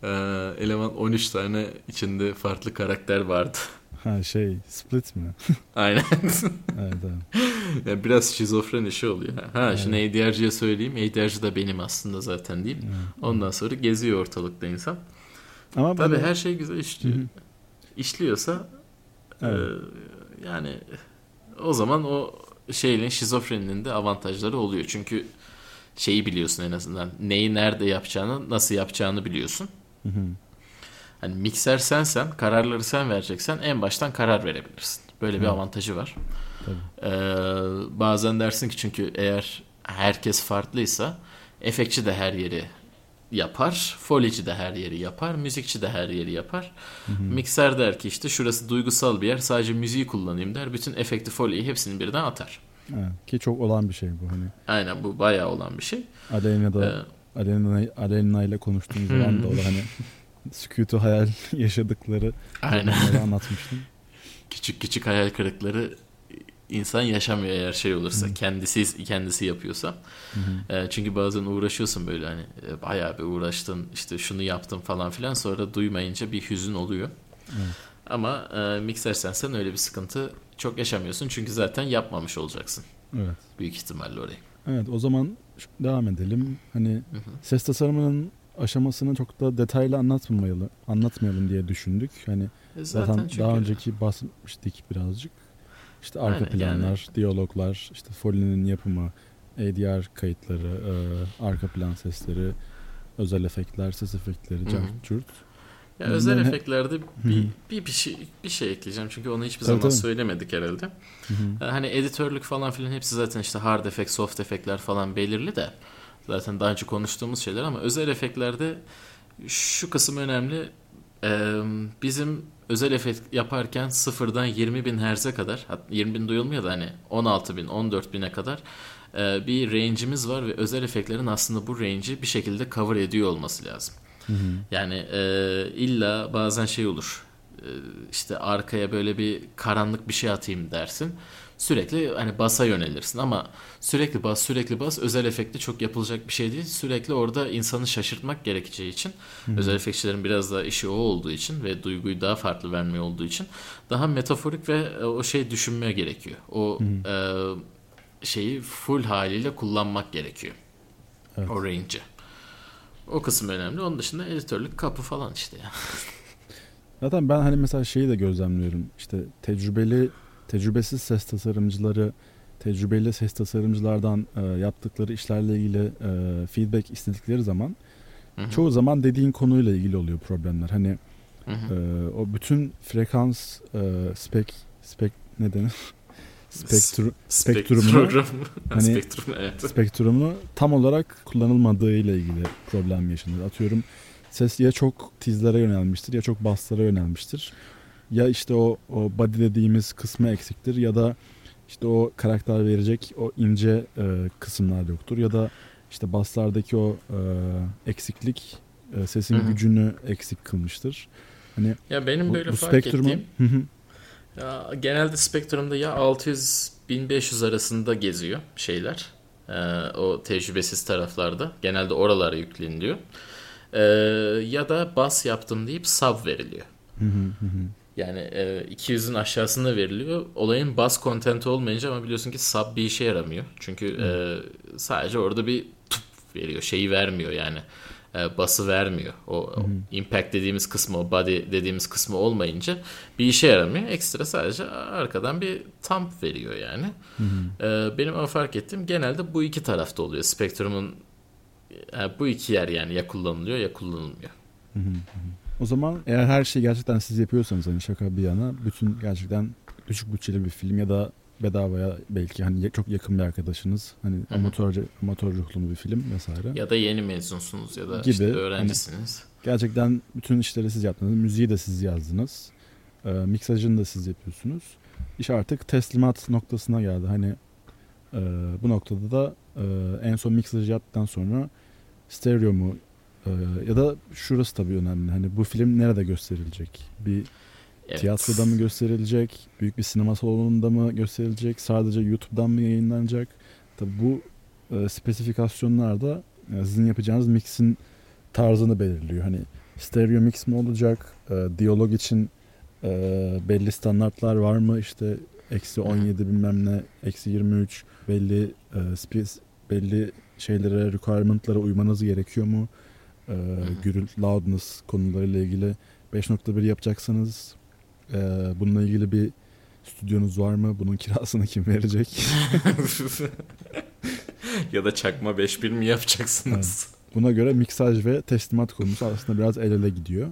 Ee, eleman 13 tane içinde farklı karakter vardı. Ha şey Split mi? Aynen. evet, evet. yani biraz şizofren işi oluyor. Ha şimdi ADR'cıya söyleyeyim. ADR'cı da benim aslında zaten deyip. Ondan sonra geziyor ortalıkta insan. Ama Tabii böyle- her şey güzel işliyor. Hı hı. İşliyorsa Evet. e, yani o zaman o şeyin şizofreninin de avantajları oluyor. Çünkü şeyi biliyorsun en azından. Neyi nerede yapacağını, nasıl yapacağını biliyorsun. Hı hı. Hani mikser sensen, kararları sen vereceksen en baştan karar verebilirsin. Böyle bir Evet. avantajı var. Tabii. Ee, bazen dersin ki çünkü eğer herkes farklıysa efektçi de her yeri yapar, folici de her yeri yapar, müzikçi de her yeri yapar. Mikser der ki işte şurası duygusal bir yer sadece müziği kullanayım der. Bütün efekti foliyi hepsini birden atar. Evet. Ki çok olan bir şey bu hani. Aynen bu bayağı olan bir şey. Aleyna Ee, da Aleyna, Aleyna ile konuştuğumuz zaman da o hani sükutu hayal yaşadıkları aynen. anlatmıştım. küçük küçük hayal kırıkları insan yaşamıyor eğer şey olursa Hı. kendisi kendisi yapıyorsa. Hı hı. E, çünkü bazen uğraşıyorsun böyle hani e, bayağı bir uğraştın işte şunu yaptım falan filan sonra duymayınca bir hüzün oluyor. Evet. Ama e, mikser sensen öyle bir sıkıntı çok yaşamıyorsun çünkü zaten yapmamış olacaksın Evet. büyük ihtimalle orayı. Evet o zaman devam edelim. Hani Hı hı. ses tasarımının aşamasını çok da detaylı anlatmayalım, anlatmayalım diye düşündük. Hani E, zaten, çünkü- daha önceki bahsetmiştik birazcık. İşte arka Aynen, planlar, diyaloglar, işte Foley'nin yapımı, ADR kayıtları, e, arka plan sesleri, özel efektler, ses efektleri, cart, curt. Ya özel Bunların- efektlerde bir, bir bir şey bir şey ekleyeceğim çünkü onu hiçbir Tabii, zaman tabii. söylemedik herhalde. Hı hı. E, Hani editörlük falan filan hepsi zaten işte hard efekt, soft efektler falan belirli de zaten daha önce konuştuğumuz şeyler ama özel efektlerde şu kısım önemli. Ee, bizim özel efekt yaparken sıfırdan 20 bin hertz'e kadar hat- 20 bin duyulmuyor da hani 16 bin 14 bine kadar e, bir range'imiz var ve özel efektlerin aslında bu range'i bir şekilde cover ediyor olması lazım. Hı hı. Yani e, illa bazen şey olur. E, işte arkaya böyle bir karanlık bir şey atayım dersin. Sürekli hani basa yönelirsin ama sürekli bas sürekli bas özel efekte çok yapılacak bir şey değil. Sürekli orada insanı şaşırtmak gerekeceği için özel efektçilerin biraz daha işi o olduğu için ve duyguyu daha farklı vermeye olduğu için daha metaforik ve e, o şey düşünmeye gerekiyor. O e, şeyi full haliyle kullanmak gerekiyor. Evet. O range'i. O kısım önemli. Onun dışında editörlük kapı falan işte ya. Zaten ben hani mesela şeyi de gözlemliyorum. İşte tecrübeli, tecrübesiz ses tasarımcıları, tecrübeli ses tasarımcılardan e, yaptıkları işlerle ilgili e, feedback istedikleri zaman Hı hı. çoğu zaman dediğin konuyla ilgili oluyor problemler. Hani e, o bütün frekans e, spek spek ne denir? Spektru, spektrumunu- Spektrum. hani- Spektrum evet. spektrumunu tam olarak kullanılmadığı ile ilgili problem yaşanır. Atıyorum ses ya çok tizlere yönelmiştir ya çok basslara yönelmiştir. Ya işte o, o body dediğimiz kısmı eksiktir ya da işte o karakter verecek o ince e, kısımlar yoktur ya da işte basslardaki o e, eksiklik e, sesin Hı hı. gücünü eksik kılmıştır. Hani Ya benim bu, böyle bu fark spektrumu ettiğim ya genelde spektrumda ya 600 1500 arasında geziyor şeyler. Ee, o tecrübesiz taraflarda. Genelde oralara yükleniliyor. Ee, ya da bas yaptım deyip sub veriliyor. hı, hı hı. Yani e, 200'ün aşağısında veriliyor. Olayın bas content olmayınca ama biliyorsun ki sub bir işe yaramıyor. Çünkü e, sadece orada bir tup veriyor. Şeyi vermiyor yani. E, bası vermiyor. O hı. impact dediğimiz kısmı, o body dediğimiz kısmı olmayınca bir işe yaramıyor. Ekstra sadece arkadan bir thump veriyor yani. E, benim ama fark ettiğim genelde bu iki tarafta oluyor. Spectrum'un e, bu iki yer yani ya kullanılıyor ya kullanılmıyor. Hı. O zaman eğer her şeyi gerçekten siz yapıyorsanız hani şaka bir yana bütün gerçekten düşük bütçeli bir film ya da bedavaya belki hani çok yakın bir arkadaşınız hani Hı hı. amatörce amatör ruhlu bir film vesaire. Ya da yeni mezunsunuz ya da Gibi. işte öğrencisiniz. Gerçekten bütün işleri siz yaptınız. Müziği de siz yazdınız. E, miksajını da siz yapıyorsunuz. İş artık teslimat noktasına geldi. Hani e, bu noktada da e, en son miksajı yaptıktan sonra stereo mu e, ya da şurası tabii önemli. Hani bu film nerede gösterilecek? Bir Evet. tiyatroda mı gösterilecek? Büyük bir sinema salonunda mı gösterilecek? Sadece YouTube'dan mı yayınlanacak? Tabii bu e, spesifikasyonlar da e, sizin yapacağınız mixin tarzını belirliyor. Hani stereo mix mi olacak? E, diyalog için e, belli standartlar var mı? İşte eksi 17 bilmem ne, eksi 23 belli e, spe- belli şeylere, requirement'lara uymanız gerekiyor mu? E, gürültü, loudness konularıyla ilgili 5.1 yapacaksanız e, bununla ilgili bir stüdyonuz var mı? Bunun kirasını kim verecek? ya da çakma 5.1 mi yapacaksınız? Buna göre miksaj ve teslimat konusu aslında biraz el ele gidiyor.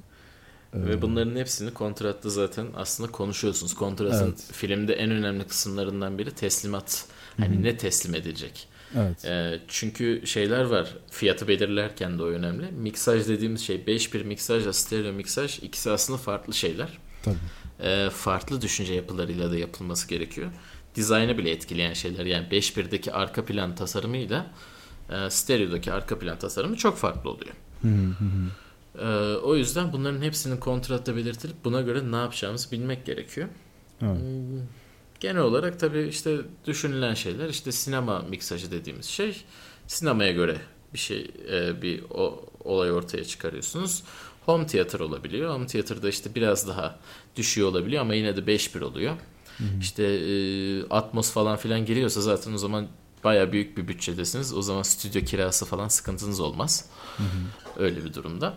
E, Ve bunların hepsini kontratta zaten aslında konuşuyorsunuz. Kontratın Evet. filmde en önemli kısımlarından biri teslimat. Hani Hı hı. ne teslim edilecek? Evet. Ee, çünkü şeyler var. Fiyatı belirlerken de o önemli. Miksaj dediğimiz şey 5.1 miksajla stereo miksaj ikisi aslında farklı şeyler. Tabii. Ee, farklı düşünce yapılarıyla da yapılması gerekiyor. Dizaynı bile etkileyen şeyler. Yani 5.1'deki arka plan tasarımıyla e, stereodaki arka plan tasarımı çok farklı oluyor. Hı hı hı hı. Ee, o yüzden bunların hepsinin kontratta belirtilip buna göre ne yapacağımızı bilmek gerekiyor. Evet. Genel olarak tabii işte düşünülen şeyler işte sinema miksajı dediğimiz şey sinemaya göre bir şey e, bir o, olay ortaya çıkarıyorsunuz. Home theater olabiliyor. Home theater'da işte biraz daha düşüyor olabiliyor ama yine de 5-1 oluyor. İşte e, Atmos falan filan geliyorsa zaten o zaman baya büyük bir bütçedesiniz. O zaman stüdyo kirası falan sıkıntınız olmaz. Öyle bir durumda.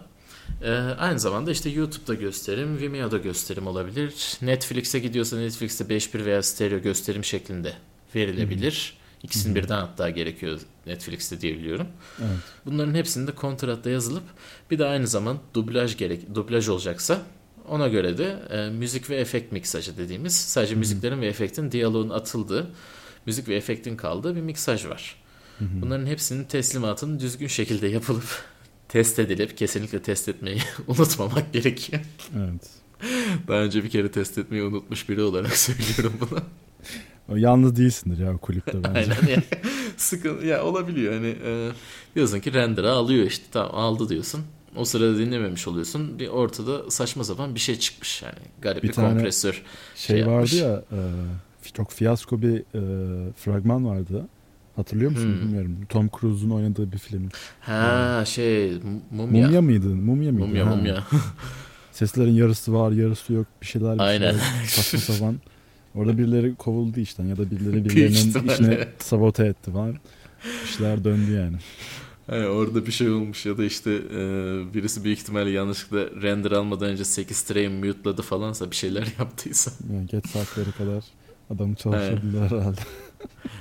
Ee, aynı zamanda işte YouTube'da gösterim, Vimeo'da gösterim olabilir. Netflix'e gidiyorsa Netflix'te 5.1 veya stereo gösterim şeklinde verilebilir. İkisinin birden hatta gerekiyor Netflix'te diyebiliyorum. Evet. Bunların hepsinde kontratta yazılıp bir de aynı zaman dublaj gerek dublaj olacaksa ona göre de e, müzik ve efekt miksajı dediğimiz sadece müziklerin ve efektin diyaloğun atıldığı müzik ve efektin kaldığı bir miksaj var. Bunların hepsinin teslimatının düzgün şekilde yapılıp test edilip kesinlikle test etmeyi unutmamak gerekiyor. Evet. Daha önce bir kere test etmeyi unutmuş biri olarak söylüyorum bunu. O Yalnız değilsindir ya kulüpte bence. Aynen ya. Sıkıntı ya olabiliyor hani e, diyorsun ki render'a alıyor işte tamam aldı diyorsun. O sırada dinlememiş oluyorsun. Bir ortada saçma sapan bir şey çıkmış yani. Garip bir, Bir kompresör. Şey, şey vardı yapmış. ya e, çok fiyasko bir e, fragman vardı. Hatırlıyor musun Hmm. bilmiyorum. Tom Cruise'un oynadığı bir film. Ha şey mumya. Mumya mıydı? Mumya mıydı? Mumya Ha. mumya. Seslerin yarısı var, yarısı yok. Bir şeyler bir Aynen. şeyler saçma sapan. Orada birileri kovuldu işten ya da birileri birilerinin işini sabote etti falan. İşler döndü yani. Hani orada bir şey olmuş ya da işte e, birisi büyük ihtimalle yanlışlıkla render almadan önce 8 train mute'ladı falansa bir şeyler yaptıysa. yani geç saatlere kadar adamı çalıştırdılar herhalde.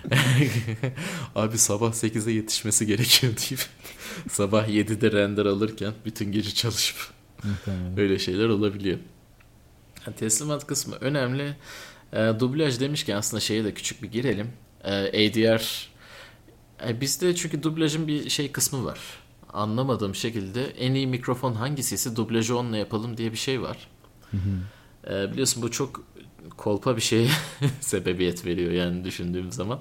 Abi sabah 8'de yetişmesi gerekiyor deyip sabah 7'de render alırken bütün gece çalışıp öyle şeyler olabiliyor. Teslimat kısmı önemli. E, dublaj demişken aslında şeye de küçük bir girelim. E, ADR e, bizde çünkü dublajın bir şey kısmı var. Anlamadığım şekilde en iyi mikrofon hangisiyse dublajı onunla yapalım diye bir şey var. Hı hı. E, biliyorsun bu çok kolpa bir şeye sebebiyet veriyor yani düşündüğüm zaman.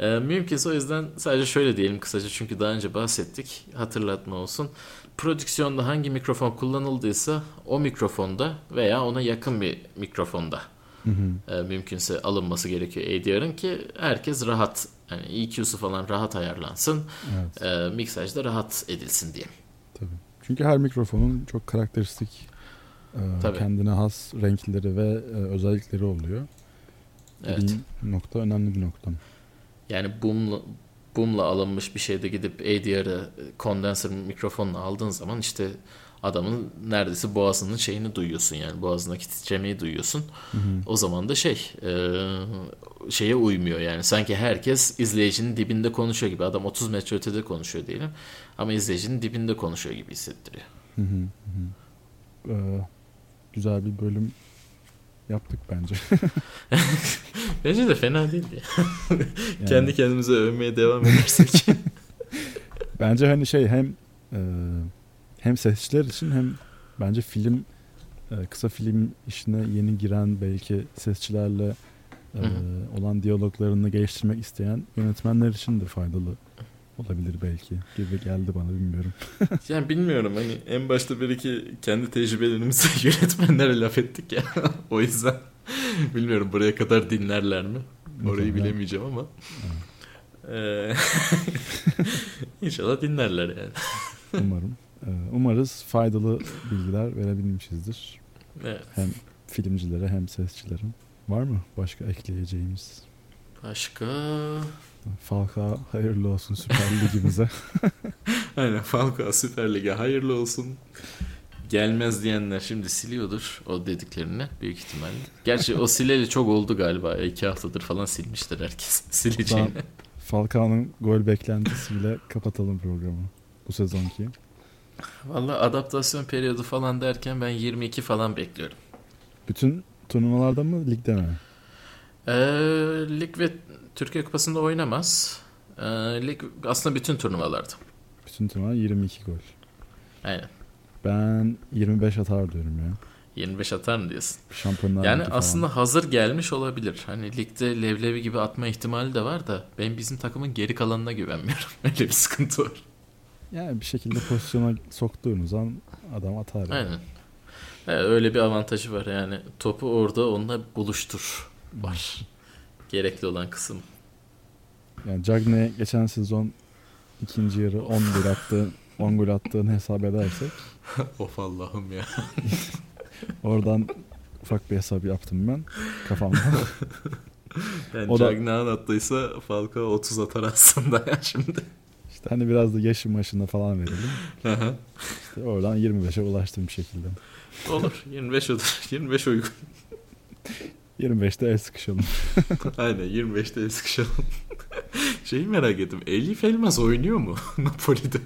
E, mümkünse o yüzden sadece şöyle diyelim kısaca çünkü daha önce bahsettik hatırlatma olsun. Prodüksiyonda hangi mikrofon kullanıldıysa o mikrofonda veya ona yakın bir mikrofonda Hı hı. e, mümkünse alınması gerekiyor ADR'ın ki herkes rahat yani EQ'su falan rahat ayarlansın Evet. e, miksajda rahat edilsin diye. Tabii. Çünkü her mikrofonun çok karakteristik e, Tabii. kendine has renkleri ve e, özellikleri oluyor. Evet. Dediğin nokta önemli bir nokta. Yani boom boom'la alınmış bir şeyde gidip ADR'ı kondenser mikrofonla aldığın zaman işte adamın neredeyse boğazının şeyini duyuyorsun yani boğazındaki titremeyi duyuyorsun. Hı hı. O zaman da şey e, şeye uymuyor yani sanki herkes izleyicinin dibinde konuşuyor gibi adam 30 metre ötede konuşuyor diyelim ama izleyicinin dibinde konuşuyor gibi hissettiriyor. Hı hı, hı. Ee, güzel bir bölüm yaptık bence. Bence de fena değildi. Yani Kendi kendimize övmeye devam edersek. Bence hani şey hem e, hem sesçiler için hem bence film e, kısa film işine yeni giren belki sesçilerle e, olan diyaloglarını geliştirmek isteyen yönetmenler için de faydalı olabilir belki gibi geldi bana bilmiyorum. yani bilmiyorum hani en başta bir iki kendi tecrübelerimizi yönetmenlere laf ettik ya. o yüzden bilmiyorum buraya kadar dinlerler mi? Orayı bilemeyeceğim ama. Eee, İnşallah dinlerler yani. Umarım. E, umarız faydalı bilgiler verebilmişizdir. Evet. Hem filmcilere hem sesçilere. Var mı başka ekleyeceğimiz? Başka... Falka hayırlı olsun Süper Ligimize. Aynen Falcao Süper Lig'e hayırlı olsun. Gelmez diyenler şimdi siliyordur o dediklerini büyük ihtimalle. Gerçi o sileli çok oldu galiba. iki haftadır falan silmiştir herkes sileceğini. Falcao'nun gol beklentisiyle kapatalım programı. Bu sezonki. Valla adaptasyon periyodu falan derken ben 22 falan bekliyorum. Bütün turnuvalarda mı ligde mi? Ee, lig ve Türkiye Kupası'nda oynamaz. Ee, lig aslında bütün turnuvalarda. Bütün turnuva 22 gol. Aynen. Ben 25 atar diyorum ya. 25 atar mı diyorsun? Şampiyonlar Yani Ligi falan. aslında hazır gelmiş olabilir. Hani ligde Levlevi gibi atma ihtimali de var da ben bizim takımın geri kalanına güvenmiyorum. Öyle bir sıkıntı var. Yani bir şekilde pozisyona soktuğunuz an adam atar. yani. Aynen. Evet, öyle bir avantajı var yani. Topu orada onunla buluştur var. Gerekli olan kısım. Yani Cagney geçen sezon ikinci yarı 10 gol attı. 10 gol attığını hesap edersek of Allah'ım ya. oradan ufak bir hesap yaptım ben kafamda. Yani O da- Cagnan attıysa Falcao 30 atar aslında ya şimdi. İşte hani biraz da yaşım başında falan verelim. İşte oradan 25'e ulaştım bir şekilde. Olur 25 olur. 25 uygun. 25'te el sıkışalım. Aynen 25'te el sıkışalım. Şeyi merak ettim. Elif Elmas oynuyor mu Napoli'de?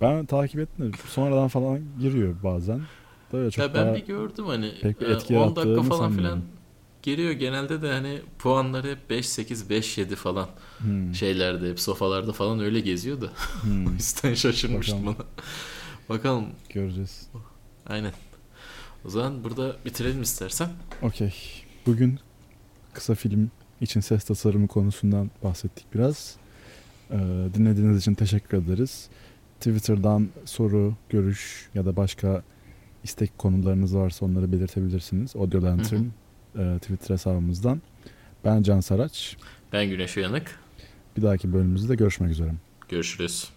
Ben takip ettim. de Sonradan falan giriyor bazen. Böyle çok ya ben bir gördüm hani pek bir e, etki 10 dakika falan filan giriyor. Genelde de hani puanları hep 5-8, 5-7 falan Hmm, şeylerde hep sofalarda falan öyle geziyor da. hmm, O yüzden şaşırmıştım Bakalım. ona. Bakalım. göreceğiz. Aynen. O zaman burada bitirelim istersen. Okey. Bugün kısa film için ses tasarımı konusundan bahsettik biraz. Ee, dinlediğiniz için teşekkür ederiz. Twitter'dan soru, görüş ya da başka istek konularınız varsa onları belirtebilirsiniz. Audio Lantern e, Twitter hesabımızdan. Ben Can Saraç. Ben Güneş Uyanık. Bir dahaki bölümümüzde görüşmek üzere. Görüşürüz.